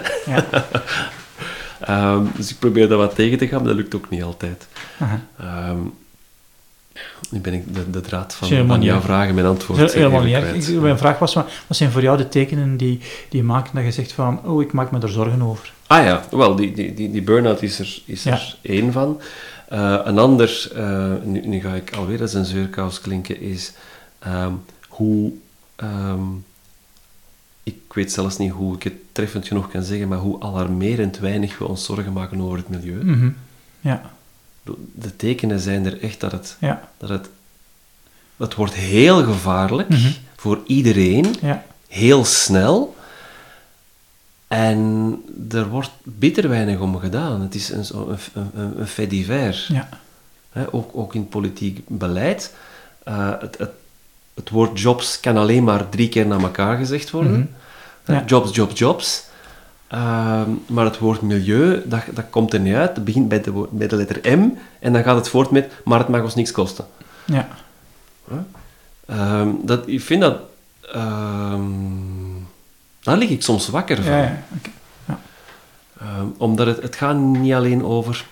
um, dus ik probeer daar wat tegen te gaan, maar dat lukt ook niet altijd. Um, nu ben ik de, de draad van, van jouw vragen mijn antwoord Helemaal niet erg. Mijn vraag was, wat zijn voor jou de tekenen die, die maken dat je zegt van, oh, ik maak me er zorgen over? Ah ja, wel, die, die, die, die burn-out is er, is er één van. Uh, een ander, uh, nu, nu, ga ik alweer als een zeurkous klinken, is um, hoe... Um, ik weet zelfs niet hoe ik het treffend genoeg kan zeggen, maar hoe alarmerend weinig we ons zorgen maken over het milieu. Mm -hmm. Ja de tekenen zijn er echt dat het, ja. dat het, het wordt heel gevaarlijk mm voor iedereen, ja. heel snel. En er wordt bitter weinig om gedaan. Het is een, een, een, een fait divers. Ja. ook, ook in politiek beleid. Uh, het, het, het, woord jobs kan alleen maar drie keer naar elkaar gezegd worden. Mm -hmm. Jobs, jobs, jobs. Ehm, maar het woord milieu, dat, dat komt er niet uit. Het begint bij de, bij de letter M en dan gaat het voort met, maar het mag ons niks kosten. Ja. Huh? dat, ik vind dat... Um, daar lig ik soms wakker van. Ja, ja. ja. omdat het, het gaat niet alleen over...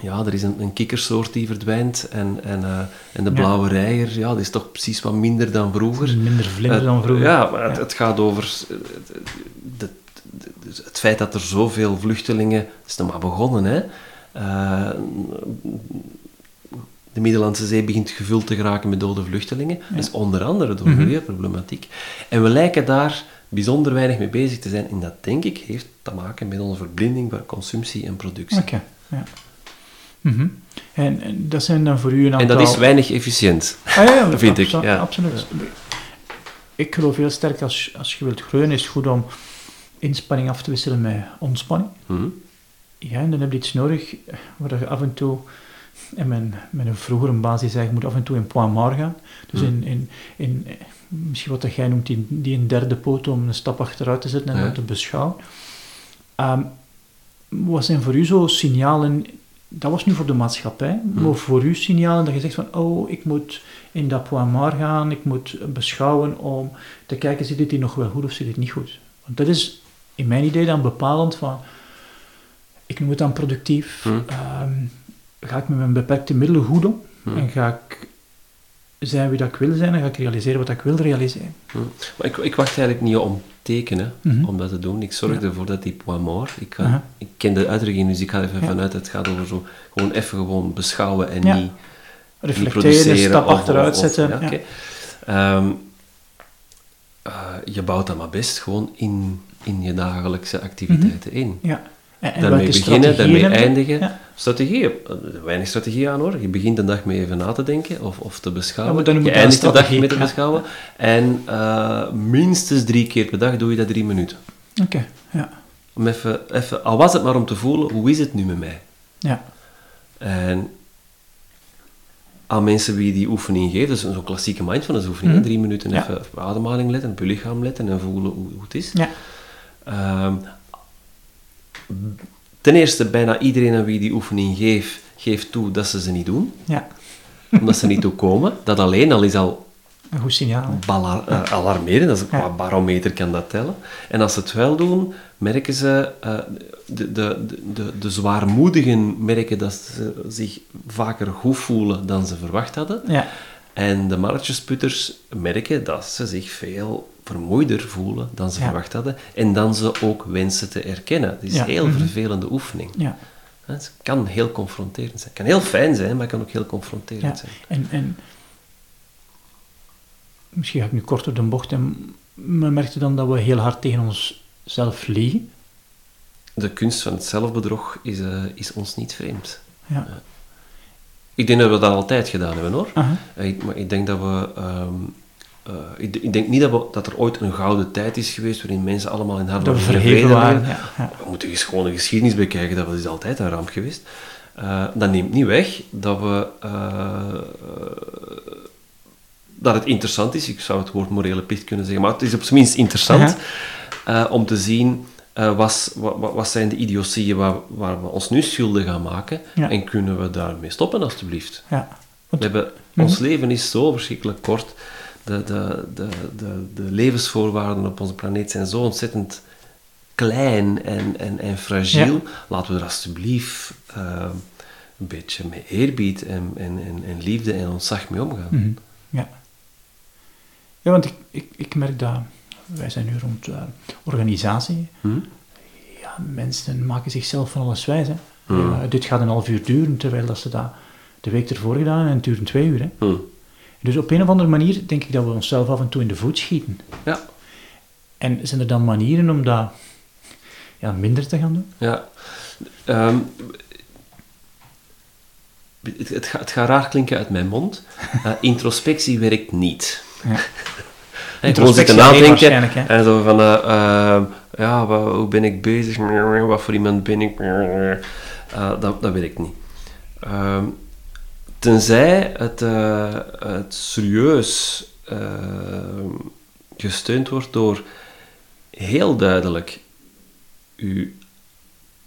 Ja, er is een, een kikkersoort die verdwijnt en, en, uh, en de blauwe reiger, ja, dat is toch precies wat minder dan vroeger. Minder vlinder dan vroeger. ja, maar het, het gaat over de dus het feit dat er zoveel vluchtelingen, het is nog maar begonnen, hè. Uh, de Middellandse Zee begint gevuld te geraken met dode vluchtelingen. Dat is onder andere door mm milieuproblematiek. En we lijken daar bijzonder weinig mee bezig te zijn. En dat, denk ik, heeft te maken met onze verblinding voor consumptie en productie. Oké, ja. Mhm. en, dat zijn dan voor u een aantal... En dat is weinig efficiënt, ah, ja, vind ik. Ja. Absoluut. Ik geloof heel sterk, als, als je wilt groeien, is het goed om inspanning af te wisselen met ontspanning. Mhm. Ja, en dan heb je iets nodig waar je af en toe, en mijn, mijn vroegere basis zei, je moet af en toe in point gaan. Dus mhm. in, in, in, misschien wat dat jij noemt, die, die een derde poot om een stap achteruit te zetten en ja. dat te beschouwen. Um, wat zijn voor u zo signalen, dat was nu voor de maatschappij, mhm. maar voor u signalen dat je zegt van, oh, ik moet in dat point gaan, ik moet beschouwen om te kijken, zit dit hier nog wel goed of zit dit niet goed? Want dat is in mijn idee dan bepalend van, ik noem het dan productief, hm. Ehm, ga ik met mijn beperkte middelen goed om hm. en ga ik zijn wie dat ik wil zijn en ga ik realiseren wat ik wil realiseren. Hm. Maar ik, ik, wacht eigenlijk niet om tekenen mhm. om dat te doen. Ik zorg ervoor dat die mort, ik, ik ken de uitdrukking, dus ik ga even vanuit, het gaat over zo, gewoon even gewoon beschouwen en niet reflecteren, stap achteruit zetten. Ja, okay. Ehm, uh, je bouwt dat maar best gewoon in in je dagelijkse activiteiten mhm. in. Ja. En, daarmee beginnen, daarmee eindigen. Ja. Strategieën, weinig strategie aan hoor. Je begint de dag mee even na te denken of, of te beschouwen. je eindigt de dag mee te beschouwen. En uh, minstens drie keer per dag doe je dat drie minuten. Oké, ja. Om even, even, al was het maar om te voelen, hoe is het nu met mij? Ja. En aan mensen wie die oefening geven, dus zo'n klassieke mindfulness oefening, mm drie minuten even op ademhaling letten, op je lichaam letten en voelen hoe, hoe het is. Ja. Ehm, ten eerste, bijna iedereen aan wie die oefening geeft, geeft toe dat ze ze niet doen. Ja. Omdat ze niet toe komen. Dat alleen al is al een goed signaal. Uh, alarmerend, dat is, qua barometer kan dat tellen. En als ze het wel doen, merken ze, uh, de, de, de, de zwaarmoedigen merken dat ze zich vaker goed voelen dan ze verwacht hadden. Ja. En de marktjesputters merken dat ze zich veel vermoeider voelen dan ze verwacht hadden en dan ze ook wensen te erkennen. Het is een heel mhm. vervelende oefening. Ja. Het kan heel confronterend zijn. Het kan heel fijn zijn, maar het kan ook heel confronterend zijn. En, en misschien ga ik nu kort door de bocht, en maar merkte dan dat we heel hard tegen onszelf liegen? De kunst van het zelfbedrog is, uh, is ons niet vreemd. Ja. Ik denk dat we dat altijd gedaan hebben hoor. ik, maar ik denk dat we. Um, uh, ik, ik, denk niet dat, we, dat er ooit een gouden tijd is geweest waarin mensen allemaal in harde verheven waren. Ja, ja. We moeten eens gewoon een geschiedenis bekijken, dat is altijd een ramp geweest. Uh, dat neemt niet weg dat we. Dat het interessant is, ik zou het woord morele plicht kunnen zeggen, maar het is op zijn minst interessant om te zien uh, was, wat, wat, zijn de idiotieën waar, waar, we ons nu schuldig gaan maken en kunnen we daarmee stoppen alstublieft? Ja. we hebben, Ons leven is zo verschrikkelijk kort de, de, de, de, de levensvoorwaarden op onze planeet zijn zo ontzettend klein en, en, en fragiel. Laten we er alsjeblieft uh, een beetje met eerbied en, en, en, en, liefde en ontzag mee omgaan. Mhm. Ja. Ja, want ik, ik, ik merk dat wij zijn nu rond uh, organisatie. Hm? Ja, mensen maken zichzelf van alles wijs. Hè. Hm. Ja, dit gaat een half uur duren, terwijl dat ze dat de week ervoor gedaan hebben en het duurt twee uur. Hè. Hm. Dus op een of andere manier denk ik dat we onszelf af en toe in de voet schieten. Ja. En zijn er dan manieren om dat ja, minder te gaan doen? Ja. Um, het, het, gaat, het, gaat, raar klinken uit mijn mond. Uh, introspectie werkt niet. Ja. Gewoon zitten nadenken en zo van, uh, uh, ja, wat, hoe ben ik bezig? Wat voor iemand ben ik? dat, dat werkt niet. Ehm, tenzij het, het serieus gesteund wordt door heel duidelijk uw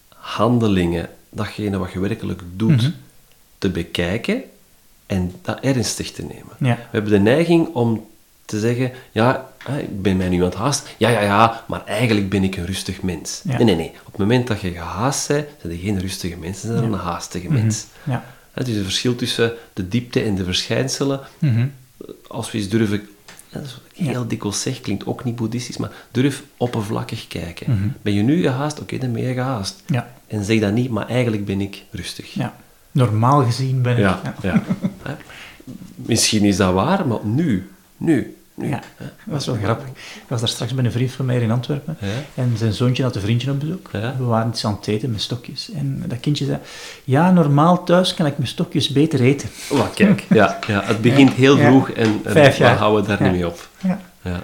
handelingen, datgene wat je werkelijk doet, Mhm. te bekijken en dat ernstig te nemen. Ja. We hebben de neiging om te zeggen, ja, ik ben mij nu aan het haast. Ja, ja, ja, maar eigenlijk ben ik een rustig mens. Ja. Nee, nee, nee. Op het moment dat je gehaast bent, zijn je geen rustige mens, dan zijn een haastige mens. Ja. Het is het verschil tussen de diepte en de verschijnselen. Mhm. Als we eens durven, ja, dat is wat ik heel dikwijls zeg, klinkt ook niet boeddhistisch, maar durf oppervlakkig kijken. Mhm. Ben je nu gehaast? Oké, dan ben je gehaast. Ja. En zeg dat niet, maar eigenlijk ben ik rustig. ja. Normaal gezien ben ik... Ja, ja. Misschien is dat waar, maar nu, nu, nu. Ja, dat is wel grappig. Ik was daar straks bij een vriend van mij in Antwerpen. Ja. En zijn zoontje had een vriendje op bezoek. Ja. We waren iets aan het eten met stokjes. En dat kindje zei... Ja, normaal thuis kan ik mijn stokjes beter eten. Oh, kijk, ja, ja, het begint heel vroeg en, en Vijf we jaar. houden daar Ja. niet mee op. Ja. Ja. Dat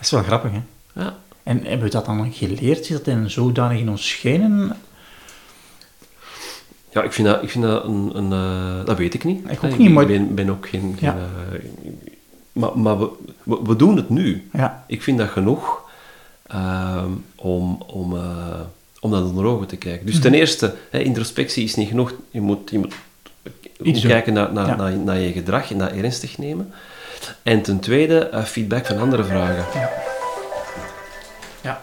is wel grappig, hè? Ja. En hebben we dat dan geleerd? Is dat in zodanig in ons schenen? Ja, ik vind dat, ik vind dat een... een eh, dat weet ik niet. Ik ook niet, maar- ben, ben ook geen eh, maar maar we, we, we doen het nu. Ja. Ik vind dat genoeg ehm, om, om, eh, om dat onder ogen te kijken. Dus Mhm. ten eerste, hè, introspectie is niet genoeg. Je moet, je moet Iets kijken naar, naar, Ja. naar, naar je gedrag en dat ernstig nemen. En ten tweede, eh, feedback van andere vragen. Ja. ja.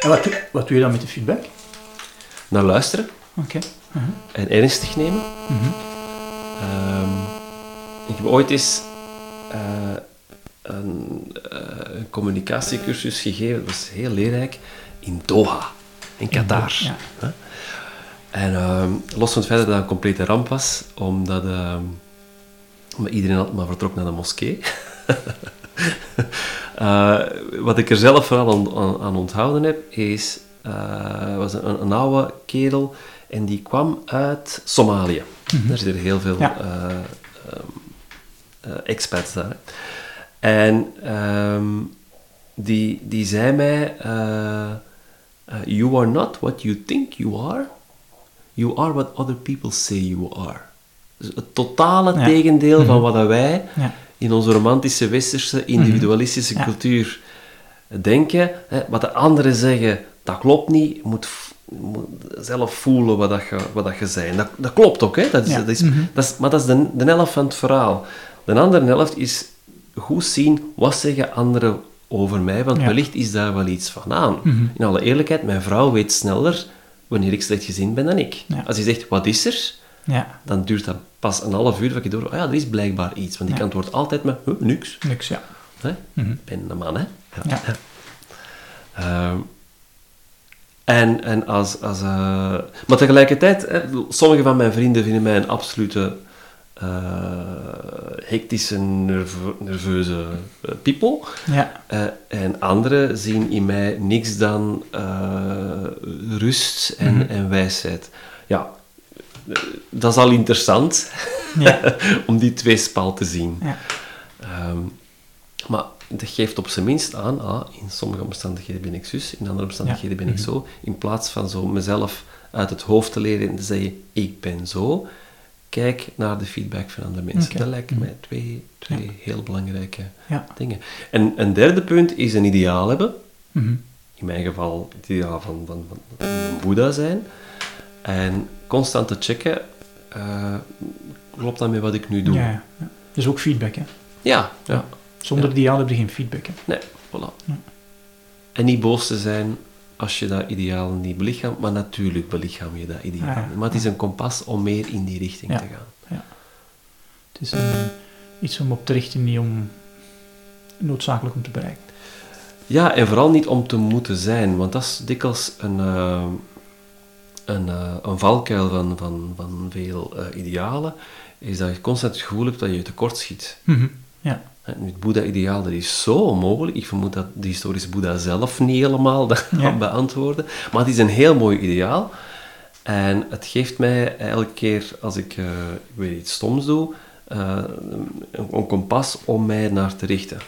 En wat, doe- wat doe je dan met de feedback? Naar luisteren Oké. Mhm. en ernstig nemen. Mhm. Ehm, ik heb ooit eens eh, een, eh, een communicatiecursus gegeven, dat was heel leerrijk, in Doha, in Qatar. Ja. En ehm, los van het feit dat dat een complete ramp was, omdat, ehm, iedereen altijd maar vertrok naar de moskee. Eh, wat ik er zelf vooral aan, aan, aan onthouden heb, is, eh was een, een oude kerel en die kwam uit Somalië. Daar zitten heel veel Ja. eh, ehm, eh, expats daar. En ehm, die, die zei mij, eh, eh, you are not what you think you are, you are what other people say you are. Dus het totale Ja. tegendeel van wat dat wij Ja. in onze romantische, westerse, individualistische Ja. cultuur denken. Hè, wat de anderen zeggen, dat klopt niet. Je moet, zelf voelen wat, dat je, wat dat je zei. Dat, dat klopt ook, hè. Dat is, Ja. dat is, Mhm. dat is, maar dat is de, de helft van het verhaal. De andere helft is goed zien, wat zeggen anderen over mij, want Ja. wellicht is daar wel iets van aan. Mhm. In alle eerlijkheid, mijn vrouw weet sneller wanneer ik slecht gezien ben dan ik. Ja. Als hij zegt, wat is er? Ja. Dan duurt dat pas een half uur dat ik door, oh ja, er is blijkbaar iets. Want ik antwoord altijd met, huh, niks. Niks, ja. Hè? Mhm. Ik ben een man, hè? Ja. Ehm, en en als... als eh, maar tegelijkertijd, hè, sommige van mijn vrienden vinden mij een absolute hectische, nerve- nerveuze eh, people. Ja. Eh, en anderen zien in mij niks dan eh, rust en, Mhm. en wijsheid. Ja, eh, dat is al interessant Ja. om die twee spal te zien. Ja. Ehm, maar dat geeft op zijn minst aan, ah, in sommige omstandigheden ben ik zus, in andere omstandigheden ben ik Mhm. zo. In plaats van zo mezelf uit het hoofd te leren en te zeggen, ik ben zo, kijk naar de feedback van andere mensen. Dat lijken mij twee, twee heel belangrijke Ja. dingen. En een derde punt is een ideaal hebben. Mhm. In mijn geval het ideaal van, van, van, van een Boeddha zijn. En constant te checken, eh, klopt dat met wat ik nu doe? Ja, ja. ja. Dus ook feedback, hè? Ja, ja. Zonder ideaal heb je geen feedback. Hè? Nee, voilà. En niet boos te zijn als je dat ideaal niet belichaamt, maar natuurlijk belichaam je dat ideaal. Ja, Maar het is een kompas om meer in die richting te gaan. Ja. Het is een, iets om op te richten, niet om noodzakelijk om te bereiken. Ja, en vooral niet om te moeten zijn, want dat is dikwijls een, eh, een, eh, een valkuil van, van, van veel eh, idealen, is dat je constant het gevoel hebt dat je tekort schiet. Ja. Nu, Het Boeddha-ideaal dat is zo onmogelijk. Ik vermoed dat de historische Boeddha zelf niet helemaal dat Ja. kan beantwoorden. Maar het is een heel mooi ideaal. En het geeft mij elke keer als ik, eh, ik weet iets stoms doe, eh, een, een kompas om mij naar te richten.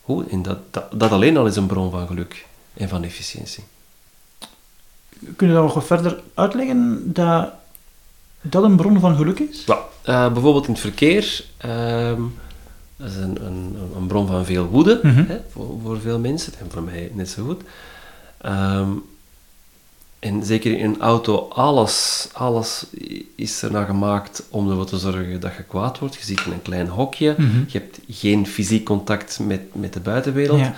Hoe? En dat, dat, dat alleen al is een bron van geluk en van efficiëntie. Kun je dat nog wat verder uitleggen, dat dat een bron van geluk is? Ja, eh, bijvoorbeeld in het verkeer, ehm, dat is een, een, een bron van veel woede Mhm. hè, voor, voor veel mensen, en voor mij net zo goed. Ehm, en zeker in een auto, alles, alles is er naar gemaakt om ervoor te zorgen dat je kwaad wordt. Je zit in een klein hokje, Mhm. je hebt geen fysiek contact met, met de buitenwereld. Ja.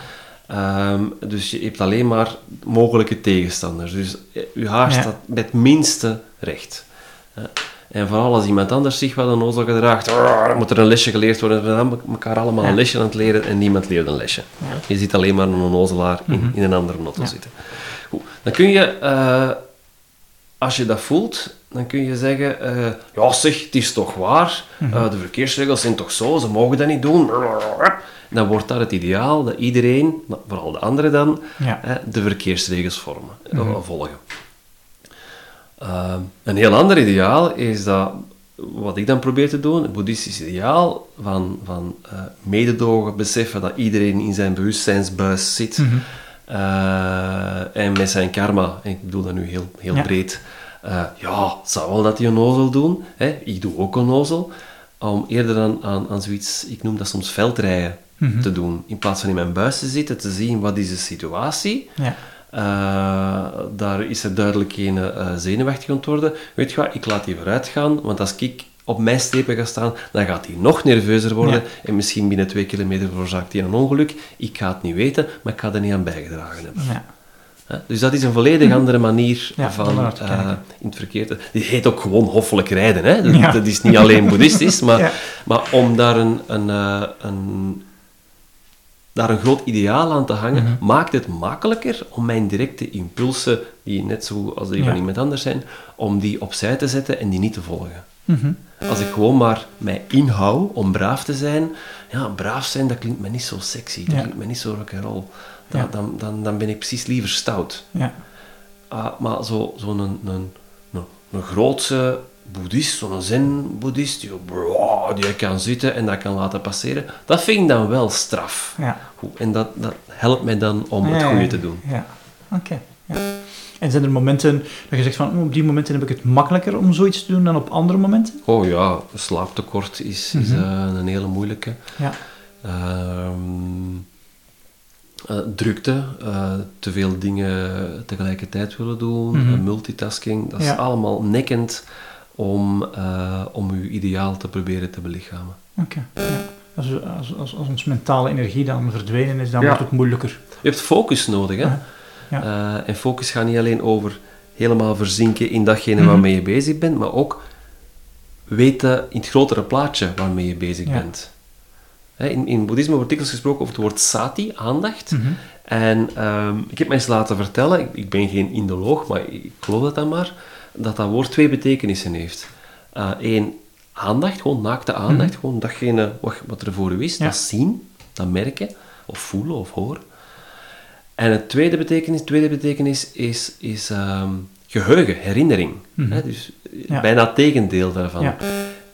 Ehm, dus je hebt alleen maar mogelijke tegenstanders. Dus eh, je haar staat met het minste recht. Ja. En vooral als iemand anders zich wel een ozel gedraagt, dan moet er een lesje geleerd worden. We zijn elkaar allemaal Ja. een lesje aan het leren en niemand leert een lesje. Ja. Je ziet alleen maar een onnozelaar in, Mhm. in een andere auto Ja. zitten. Goed. Dan kun je, eh, als je dat voelt, dan kun je zeggen, eh, ja zeg, het is toch waar, Mhm. Eh, de verkeersregels zijn toch zo, ze mogen dat niet doen. Dan wordt dat het ideaal dat iedereen, vooral de anderen dan, de verkeersregels vormen, Mhm. volgen. Eh, een heel ander ideaal is dat, wat ik dan probeer te doen, het boeddhistisch ideaal van, van eh, mededogen, beseffen dat iedereen in zijn bewustzijnsbuis zit Mhm. eh, en met zijn karma, ik bedoel dat nu heel, heel Ja. breed, eh, ja, het zou wel dat hij onnozel doen, hè? ik doe ook onnozel, om eerder aan, aan, aan zoiets, ik noem dat soms veldrijden, Mhm. te doen. In plaats van in mijn buis te zitten, te zien wat is de situatie. Ja. Eh, daar is er duidelijk geen eh, zenuwachtig aan worden. Weet je wat, ik laat die vooruit gaan, want als ik op mijn strepen ga staan, dan gaat hij nog nerveuzer worden Ja. en misschien binnen twee kilometer veroorzaakt hij een ongeluk. Ik ga het niet weten, maar ik ga er niet aan bijgedragen hebben. Ja. Dus dat is een volledig andere manier Mhm. Ja, om van eh, in het verkeer te... Die heet ook gewoon hoffelijk rijden. Hè? Dat, is niet alleen boeddhistisch, maar, maar om daar een, een, een, daar een groot ideaal aan te hangen, Mhm. maakt het makkelijker om mijn directe impulsen, die net zo als die Ja. van iemand anders zijn, om die opzij te zetten en die niet te volgen. Mhm. Als ik gewoon maar mij inhoud om braaf te zijn, ja, braaf zijn, dat klinkt me niet zo sexy, dat Ja. klinkt me niet zo rock'n'roll. Dan, Ja. dan, dan, dan ben ik precies liever stout. Ja. Ah, maar zo'n zo een, een, een, een grootse boeddhist, zo'n zen-boeddhist, die, die kan zitten en dat kan laten passeren, dat vind ik dan wel straf. Ja. Goed, En dat, dat helpt mij dan om het goede te doen. Ja, oké. Ja. En zijn er momenten dat je zegt van, op die momenten heb ik het makkelijker om zoiets te doen dan op andere momenten? Oh ja, slaaptekort is, is Mhm. eh, een hele moeilijke. Ja. Ehm, eh, drukte, eh, te veel dingen tegelijkertijd willen doen, Mhm. multitasking, dat is Ja. allemaal nekkend om, eh, om uw ideaal te proberen te belichamen. Oké. Ja. Als, we- als, als, als ons mentale energie dan verdwenen is, dan Ja. wordt het moeilijker. Je hebt focus nodig, hè? Ja. Ja. Eh, en focus gaat niet alleen over helemaal verzinken in datgene Mhm. waarmee je bezig bent, maar ook weten in het grotere plaatje waarmee je bezig Ja. bent. Hè, In, in boeddhisme wordt dikwijls gesproken over het woord sati, aandacht. Mhm. En ehm, ik heb mij eens laten vertellen, ik, ik ben geen indoloog, maar ik geloof dat dan maar, dat dat woord twee betekenissen heeft. Eén, aandacht, gewoon naakte aandacht, gewoon datgene wat, wat er voor u is, Mhm. Ja. dat zien, dat merken, of voelen of horen. En het tweede betekenis, tweede betekenis is, is ehm, geheugen, herinnering. Mhm. Hè, dus eh, Ja. bijna het tegendeel daarvan. Ja.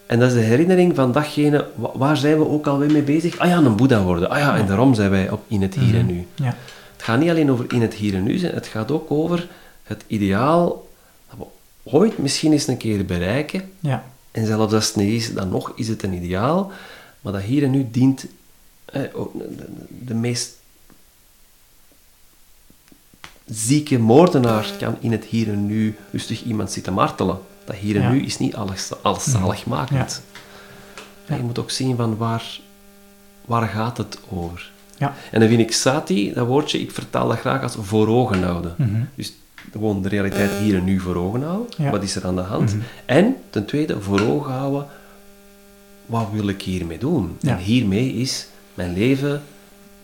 En dat is de herinnering van datgene, wa- waar zijn we ook alweer mee bezig? Ah ja, een boeddha worden. Ah ja, en daarom zijn wij op, in het hier en nu. Ja. Het gaat niet alleen over in het hier en nu zijn, het gaat ook over het ideaal ooit misschien eens een keer bereiken. Ja. En zelfs als het niet is, dan nog is het een ideaal. Maar dat hier en nu dient eh, de, meest zieke moordenaar kan in het hier en nu rustig iemand zitten martelen. Dat hier en Ja. nu is niet alles, alles zaligmakend. Je moet ook zien van waar, waar gaat het over. Ja. En dan vind ik sati, dat woordje, ik vertaal dat graag als voor ogen houden. Mhm. Dus gewoon de realiteit hier en nu voor ogen houden. Ja. Wat is er aan de hand? Mhm. En ten tweede, voor ogen houden, wat wil ik hiermee doen? Ja. En hiermee is mijn leven,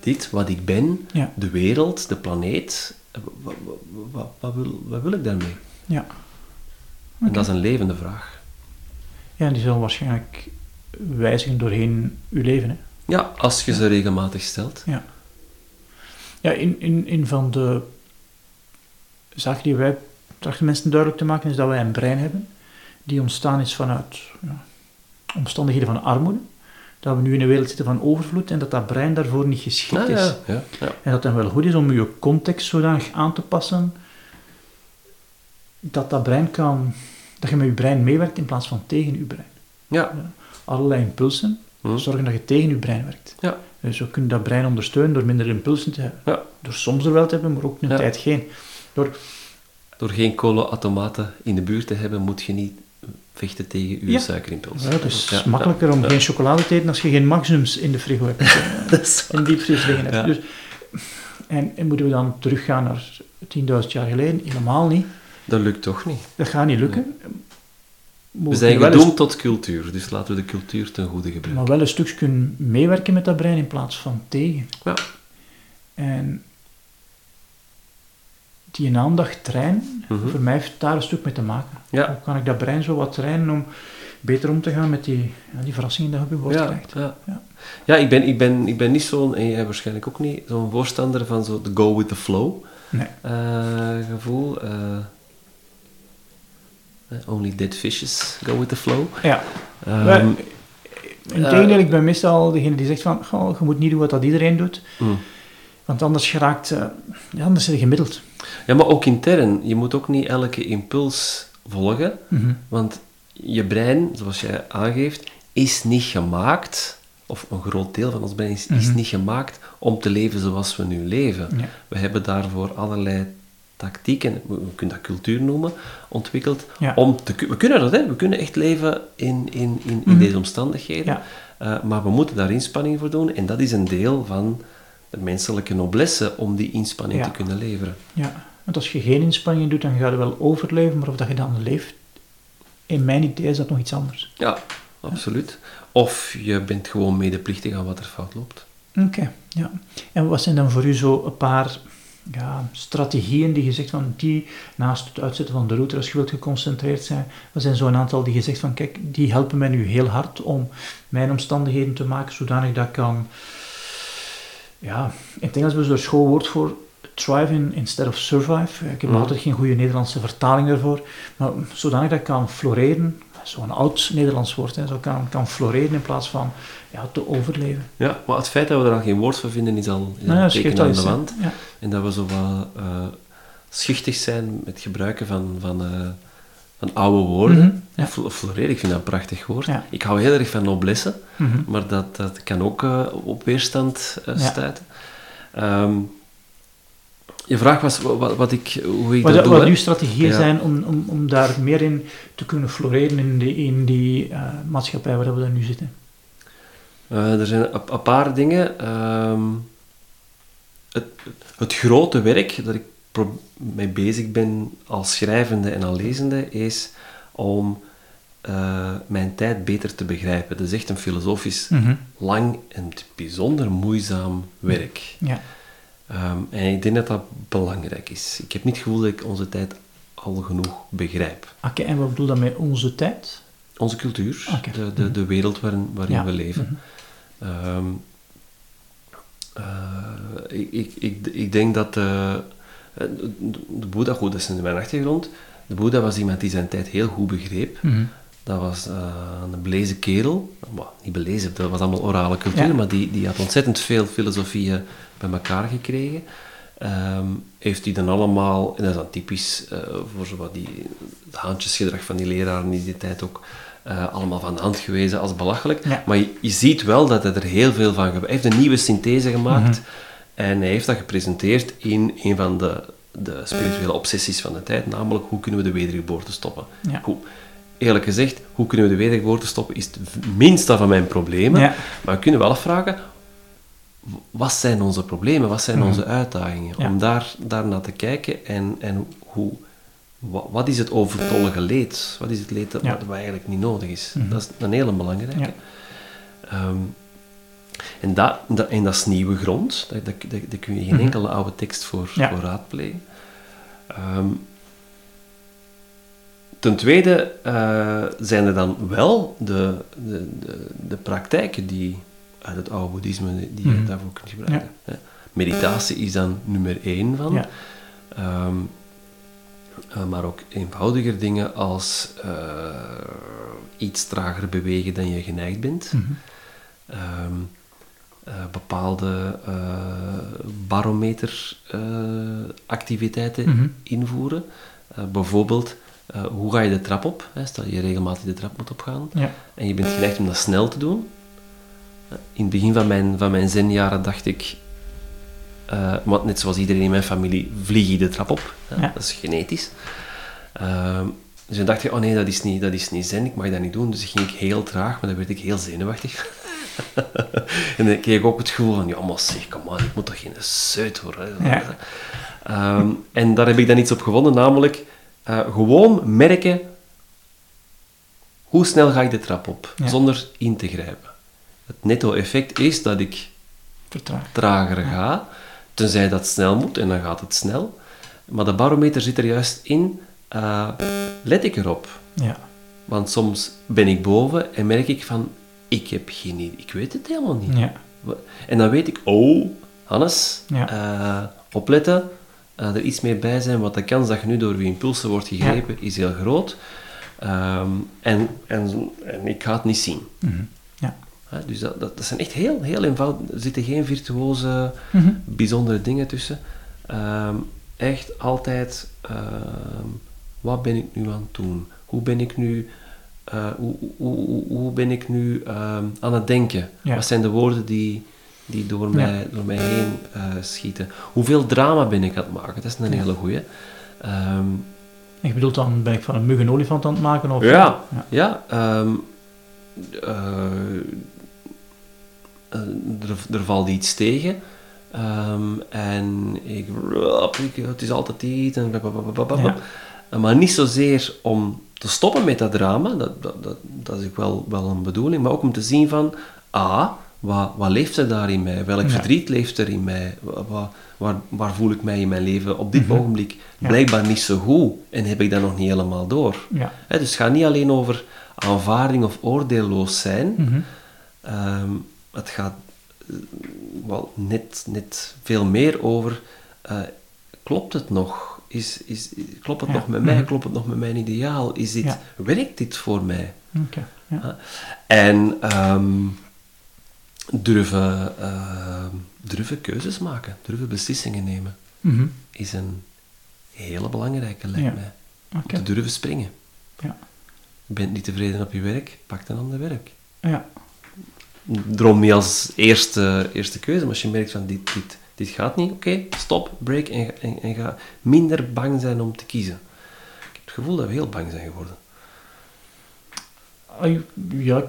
dit, wat ik ben, Ja. de wereld, de planeet. Wat, wat, wat, wil, wat wil ik daarmee? Ja. En dat is een levende vraag. ja, en die zal waarschijnlijk wijzigen doorheen uw leven. Hè? Ja, als je ze regelmatig stelt. Ja. Ja, in, in, in van de zaken die wij trachten mensen duidelijk te maken, is dat wij een brein hebben die ontstaan is vanuit ja, omstandigheden van armoede. Dat we nu in een wereld zitten van overvloed en dat dat brein daarvoor niet geschikt Ah, is. ja, ja. En dat het dan wel goed is om je context zodanig aan te passen dat dat brein kan, dat je met je brein meewerkt in plaats van tegen je brein. Ja. Allerlei impulsen Hm. zorgen dat je tegen je brein werkt. Ja. Dus we kunnen dat brein ondersteunen door minder impulsen te hebben. Ja. Door soms er wel te hebben, maar ook een tijd geen. Door, Door geen kolenautomaten in de buurt te hebben, moet je niet vechten tegen je Ja. suikerimpuls. ja, het is Ja, makkelijker om ja. geen chocolade te eten als je geen maxims in de frigo hebt. in diepvries liggen hebt. Ja. Dus, en, en moeten we dan teruggaan naar 10.000 jaar geleden? Helemaal niet. Dat lukt toch niet. Dat gaat niet lukken. We zijn gedoemd eens- tot cultuur, dus laten we de cultuur ten goede gebruiken. maar wel een stukje kunnen meewerken met dat brein in plaats van tegen. Ja. En die aandacht trainen, Mhm. voor mij heeft daar een stuk mee te maken. Ja. Hoe kan ik dat brein zo wat trainen om beter om te gaan met die, ja, die verrassingen die je op je bord Ja, krijgt? ja. Ja. ja ik, ben, ik, ben, ik ben niet zo'n, en jij waarschijnlijk ook niet, zo'n voorstander van zo de go with the flow Nee. eh, gevoel. eh, eh, only dead fishes go with the flow. Ja. Integendeel, eh, ik ben meestal degene die zegt van, goh, je moet niet doen wat dat iedereen doet, mm. want anders geraakt, eh, ja, anders is je gemiddeld. Ja, maar ook intern. Je moet ook niet elke impuls volgen, Mhm. want je brein, zoals jij aangeeft, is niet gemaakt, of een groot deel van ons brein is, is Mhm. niet gemaakt om te leven zoals we nu leven. Ja. We hebben daarvoor allerlei tactieken, we we kunnen dat cultuur noemen, ontwikkeld. Ja. Om te, we kunnen dat, hè? we kunnen echt leven in, in, in, in Mhm. deze omstandigheden, Ja. Eh, maar we moeten daar inspanning voor doen en dat is een deel van de menselijke noblesse om die inspanning te kunnen leveren. Ja, want als je geen inspanning doet, dan ga je wel overleven, maar of dat je dan leeft, in mijn idee is dat nog iets anders. Ja, absoluut. Of je bent gewoon medeplichtig aan wat er fout loopt. Oké, ja. En wat zijn dan voor u zo een paar ja, strategieën die je zegt van die, naast het uitzetten van de router als je wilt geconcentreerd zijn, wat zijn zo'n aantal die je zegt van kijk, die helpen mij nu heel hard om mijn omstandigheden te maken zodanig dat ik kan, ja, in het Engels hebben ze er schoolwoord voor, thrive in, instead of survive. Ik heb Mhm. altijd geen goede Nederlandse vertaling daarvoor, maar zodanig dat ik kan floreren, zo'n oud Nederlands woord, hè, zo kan, kan floreren in plaats van ja, te overleven. Ja, maar het feit dat we er al geen woord voor vinden is al, is Nou ja, een teken aan de wand. Ja. En dat we zo wat eh, schichtig zijn met gebruiken van, van, eh, van oude woorden. Mhm, ja. Fl- Floreren, ik vind dat een prachtig woord. Ik hou heel erg van noblesse, Mhm. maar dat, dat kan ook eh, op weerstand stuiten. Ehm, je vraag was wat, wat ik, hoe ik Wat, dat doe. wat hè? uw strategieën Ja. zijn om, om, om daar meer in te kunnen floreren in die, in die eh, maatschappij waar we dan nu zitten? Eh, er zijn een, paar dingen. Ehm, het, het grote werk dat ik mee bezig ben als schrijvende en als lezende is om eh, mijn tijd beter te begrijpen. Dat is echt een filosofisch lang en bijzonder moeizaam werk. Ja. Ehm, en ik denk dat dat belangrijk is. Ik heb niet het gevoel dat ik onze tijd al genoeg begrijp. Oké, en wat bedoel je met onze tijd? Onze cultuur, de, de, de wereld waarin, waarin Ja. we leven. Ehm, eh, ik, ik, ik, ik denk dat de, de, de Boeddha, goed, dat is in mijn achtergrond, de Boeddha was iemand die zijn tijd heel goed begreep. Mhm. Dat was eh, een belezen kerel, niet belezen, dat was allemaal orale cultuur, Ja. maar die, die had ontzettend veel filosofieën bij elkaar gekregen. Ehm, heeft hij dan allemaal, en dat is dan typisch eh, voor zo wat die het haantjesgedrag van die leraren in die tijd ook, eh, allemaal van de hand gewezen als belachelijk. Ja. Maar je, je ziet wel dat hij er heel veel van gemaakt Hij heeft een nieuwe synthese gemaakt en hij heeft dat gepresenteerd in een van de, de spirituele obsessies van de tijd, namelijk hoe kunnen we de wedergeboorte stoppen. Ja. Eerlijk gezegd, hoe kunnen we de wedergeboorte stoppen, is het minste van mijn problemen. Maar we kunnen wel afvragen, wat zijn onze problemen, wat zijn mhm. onze uitdagingen? Om daar, daar naar te kijken en, en hoe, wat, is het overtollige leed? Wat is het leed dat, wat eigenlijk niet nodig is? Mhm. Dat is een hele belangrijke. Ehm, en, dat, dat, en dat is nieuwe grond, daar, daar, daar kun je geen mhm. enkele oude tekst voor, voor raadplegen. Ehm, ten tweede uh, zijn er dan wel de, de, de, de, praktijken die uit het oude boeddhisme die je mhm. daarvoor kunt gebruiken. Meditatie is dan nummer één van. Ja. Ehm, eh, maar ook eenvoudiger dingen als uh, iets trager bewegen dan je geneigd bent. Mhm. Ehm, uh, bepaalde barometeractiviteiten uh, invoeren. bijvoorbeeld, hoe ga je de trap op? Hè? Stel je regelmatig de trap moet opgaan ja. en je bent geneigd om dat snel te doen. In het begin van mijn, van mijn zenjaren dacht ik, want net zoals iedereen in mijn familie, vlieg je de trap op. Ja. Dat is genetisch. Ehm, dus dan dacht ik, oh nee, dat is, niet, dat is niet zen, ik mag dat niet doen. Dus ik ging heel traag, maar dan werd ik heel zenuwachtig. en dan kreeg ik ook het gevoel van, ja maar zeg, kom maar, ik moet toch geen zuid worden. Ehm, en daar heb ik dan iets op gevonden, namelijk uh, gewoon merken hoe snel ga ik de trap op, zonder in te grijpen. Het netto-effect is dat ik trager ga, tenzij dat snel moet, en dan gaat het snel. Maar de barometer zit er juist in, uh, let ik erop. Ja. Want soms ben ik boven en merk ik van, ik heb geen idee, ik weet het helemaal niet. Ja. En dan weet ik, oh, Hannes, uh, opletten, uh, er iets meer bij zijn, want de kans dat je nu door je impulsen wordt gegrepen is heel groot. Um, en, en, en, ik ga het niet zien. Mm -hmm. Dus dat, dat, dat, zijn echt heel, heel eenvoudig. Er zitten geen virtuoze, mm -hmm. bijzondere dingen tussen. Um, echt altijd, ehm, wat ben ik nu aan het doen? Hoe ben ik nu uh, hoe, hoe, hoe, ben ik nu uh, aan het denken? Wat zijn de woorden die, die door, mij, door mij heen uh, schieten? Hoeveel drama ben ik aan het maken? Dat is een hele goeie. Je bedoelt dan, ben ik van een mug een olifant aan het maken? Of ja, ja. um, er, er valt iets tegen. Um, en ik, het is altijd iets. En maar niet zozeer om te stoppen met dat drama, dat, dat, dat, dat is ook wel, wel een bedoeling, maar ook om te zien van, ah, wat, wat leeft er daar in mij? Welk verdriet leeft er in mij? Wat, waar, waar voel ik mij in mijn leven op dit mhm. ogenblik blijkbaar niet zo goed en heb ik dat nog niet helemaal door? Ja. dus het gaat niet alleen over aanvaarding of oordeelloos zijn, mhm. ehm, het gaat uh, wel net, net veel meer over, uh, klopt het nog? is, is, klopt het nog met mij? Mhm. Klopt het nog met mijn ideaal? Is dit, Werkt dit voor mij? Okay. Ja. En ehm, durven, uh, durven keuzes maken, durven beslissingen nemen, mm is een hele belangrijke, lijkt mij. Okay. Te durven springen. Ja. Je bent niet tevreden op je werk, pak dan ander werk. Ja. Droom niet als eerste, eerste keuze, maar als je merkt van dit, dit, dit gaat niet, oké, stop, break en, en, en, ga minder bang zijn om te kiezen. Ik heb het gevoel dat we heel bang zijn geworden. Ja, ik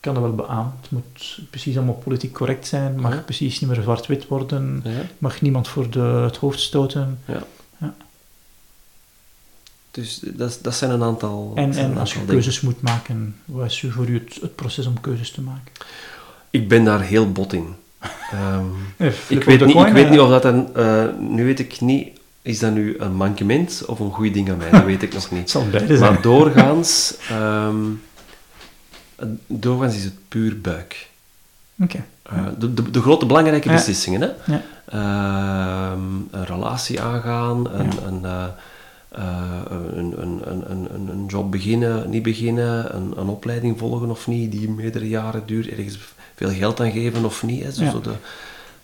kan dat wel beamen. Het moet precies allemaal politiek correct zijn, mag precies niet meer zwart-wit worden, ja. mag niemand voor de, het hoofd stoten. Ja. Dus dat, dat zijn een aantal. En, en als je keuzes moet maken, wat is voor u het, het proces om keuzes te maken? Ik ben daar heel bot in. Um, ik, weet niet, ik weet niet of dat een... Uh, nu weet ik niet, is dat nu een mankement of een goed ding aan mij? Dat weet ik nog niet. Maar doorgaans... Um, doorgaans is het puur buik. Oké. Okay. Uh, de, de, de, grote belangrijke beslissingen. Hè? Ja. Uh, een relatie aangaan, een, een, een, een, een, een, job beginnen, niet beginnen, een, een opleiding volgen of niet, die meerdere jaren duurt, ergens veel geld aan geven of niet. Hè. Zo, de,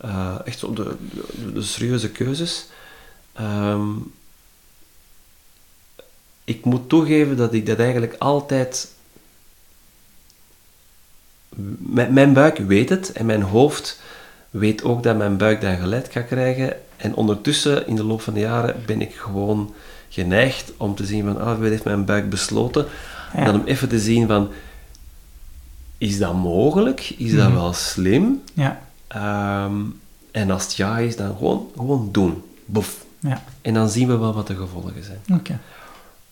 uh, echt zo de, de, de, serieuze keuzes. Um, ik moet toegeven dat ik dat eigenlijk altijd... mijn buik weet het en mijn hoofd weet ook dat mijn buik dan geleid gaat krijgen. En ondertussen, in de loop van de jaren, ben ik gewoon geneigd om te zien van, ah, wie heeft mijn buik besloten? En dan om even te zien van, is dat mogelijk? Is dat mhm. wel slim? Ja. Ehm, en als het ja is, dan gewoon, gewoon doen. Boef. Ja. En dan zien we wel wat de gevolgen zijn. Oké.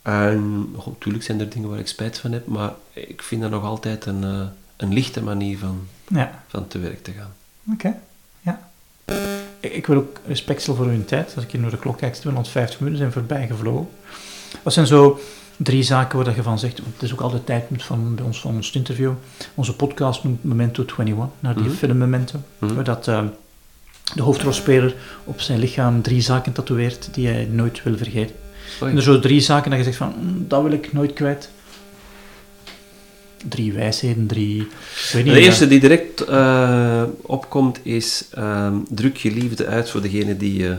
En natuurlijk zijn er dingen waar ik spijt van heb, maar ik vind dat nog altijd een, uh, een lichte manier van, ja. van te werk te gaan. Oké, ja. Ik wil ook respectvol voor uw tijd. Als ik hier naar de klok kijk, 250 minuten zijn voorbij gevlogen. Wat zijn zo drie zaken waar je van zegt, het is ook altijd tijd van, bij ons van ons interview. Onze podcast noemt Memento 21, naar die mm film Memento. Mhm. Waar dat, uh, de hoofdrolspeler op zijn lichaam drie zaken tatoeëert die hij nooit wil vergeten. En er zo drie zaken dat je zegt van, mm, dat wil ik nooit kwijt. Drie wijsheden, drie... Weet niet, de eerste die direct uh, opkomt is, uh, druk je liefde uit voor degene die je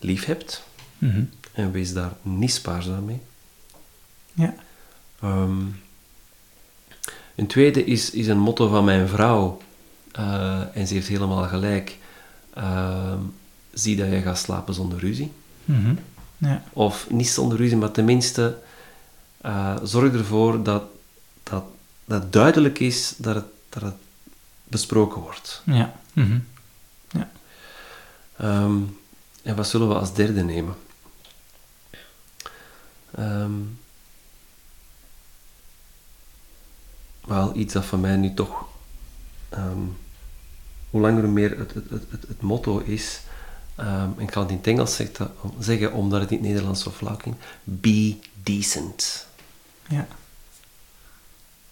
lief hebt. Mm En wees daar niet spaarzaam mee. Ja. Um, een tweede is, is een motto van mijn vrouw. Uh, en ze heeft helemaal gelijk. Uh, zie dat je gaat slapen zonder ruzie. Mm ja. Of niet zonder ruzie, maar tenminste uh, zorg ervoor dat, dat, duidelijk is dat het, dat het besproken wordt. Ja. Mm ja. Um, en wat zullen we als derde nemen? Um, wel iets dat voor mij nu toch um, hoe langer hoe meer het, het, het, het, motto is. Um, ik kan het in het Engels zeggen, omdat het in het Nederlands zo flauw klinkt. Be decent. Ja.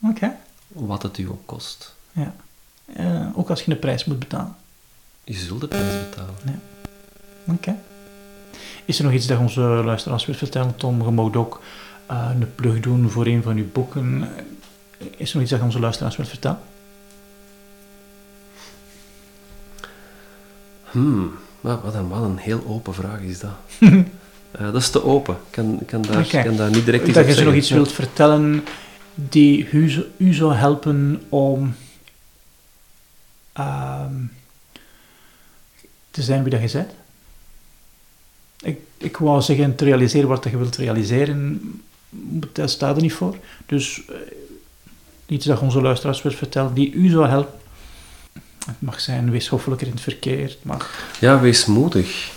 Oké. Wat het u ook kost. Ja. Uh, ook als je een prijs moet betalen. Je zult de prijs betalen. Ja. Oké. Is er nog iets dat onze luisteraars wilt vertellen, Tom? Je mag ook uh, een plug doen voor een van uw boeken. Is er nog iets dat onze luisteraars wilt vertellen? Hmm, wat een, wat een heel open vraag is dat. uh, dat is te open. Ik kan, kan, daar, okay. kan daar niet direct iets Dat je nog iets wilt vertellen die u, u zou helpen om uh, te zijn wie dat je bent? Ik, ik wou zeggen, realiseren wat je wilt realiseren, dat staat er niet voor. Dus uh, iets dat onze luisteraars wilt vertellen, die u zou helpen het mag zijn, wees hoffelijker in het verkeer. Maar... Ja, wees moedig.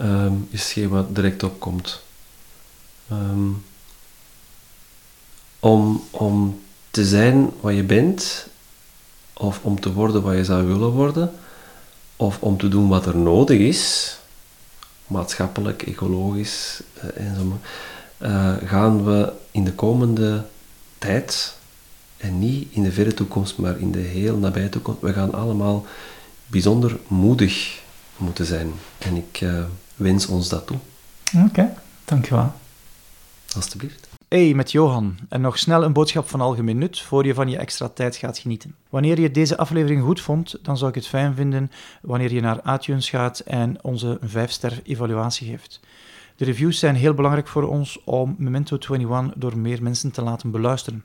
Um, is hetgeen wat direct opkomt. Um, om, om te zijn wat je bent, of om te worden wat je zou willen worden, of om te doen wat er nodig is, maatschappelijk, ecologisch uh, en zo, uh, gaan we in de komende tijd en niet in de verre toekomst, maar in de heel nabije toekomst. We gaan allemaal bijzonder moedig moeten zijn. En ik uh, wens ons dat toe. Oké, okay, dankjewel. Alsjeblieft. Hey, met Johan. En nog snel een boodschap van algemeen nut voor je van je extra tijd gaat genieten. Wanneer je deze aflevering goed vond, dan zou ik het fijn vinden wanneer je naar iTunes gaat en onze 5-ster evaluatie geeft. De reviews zijn heel belangrijk voor ons om Memento 21 door meer mensen te laten beluisteren.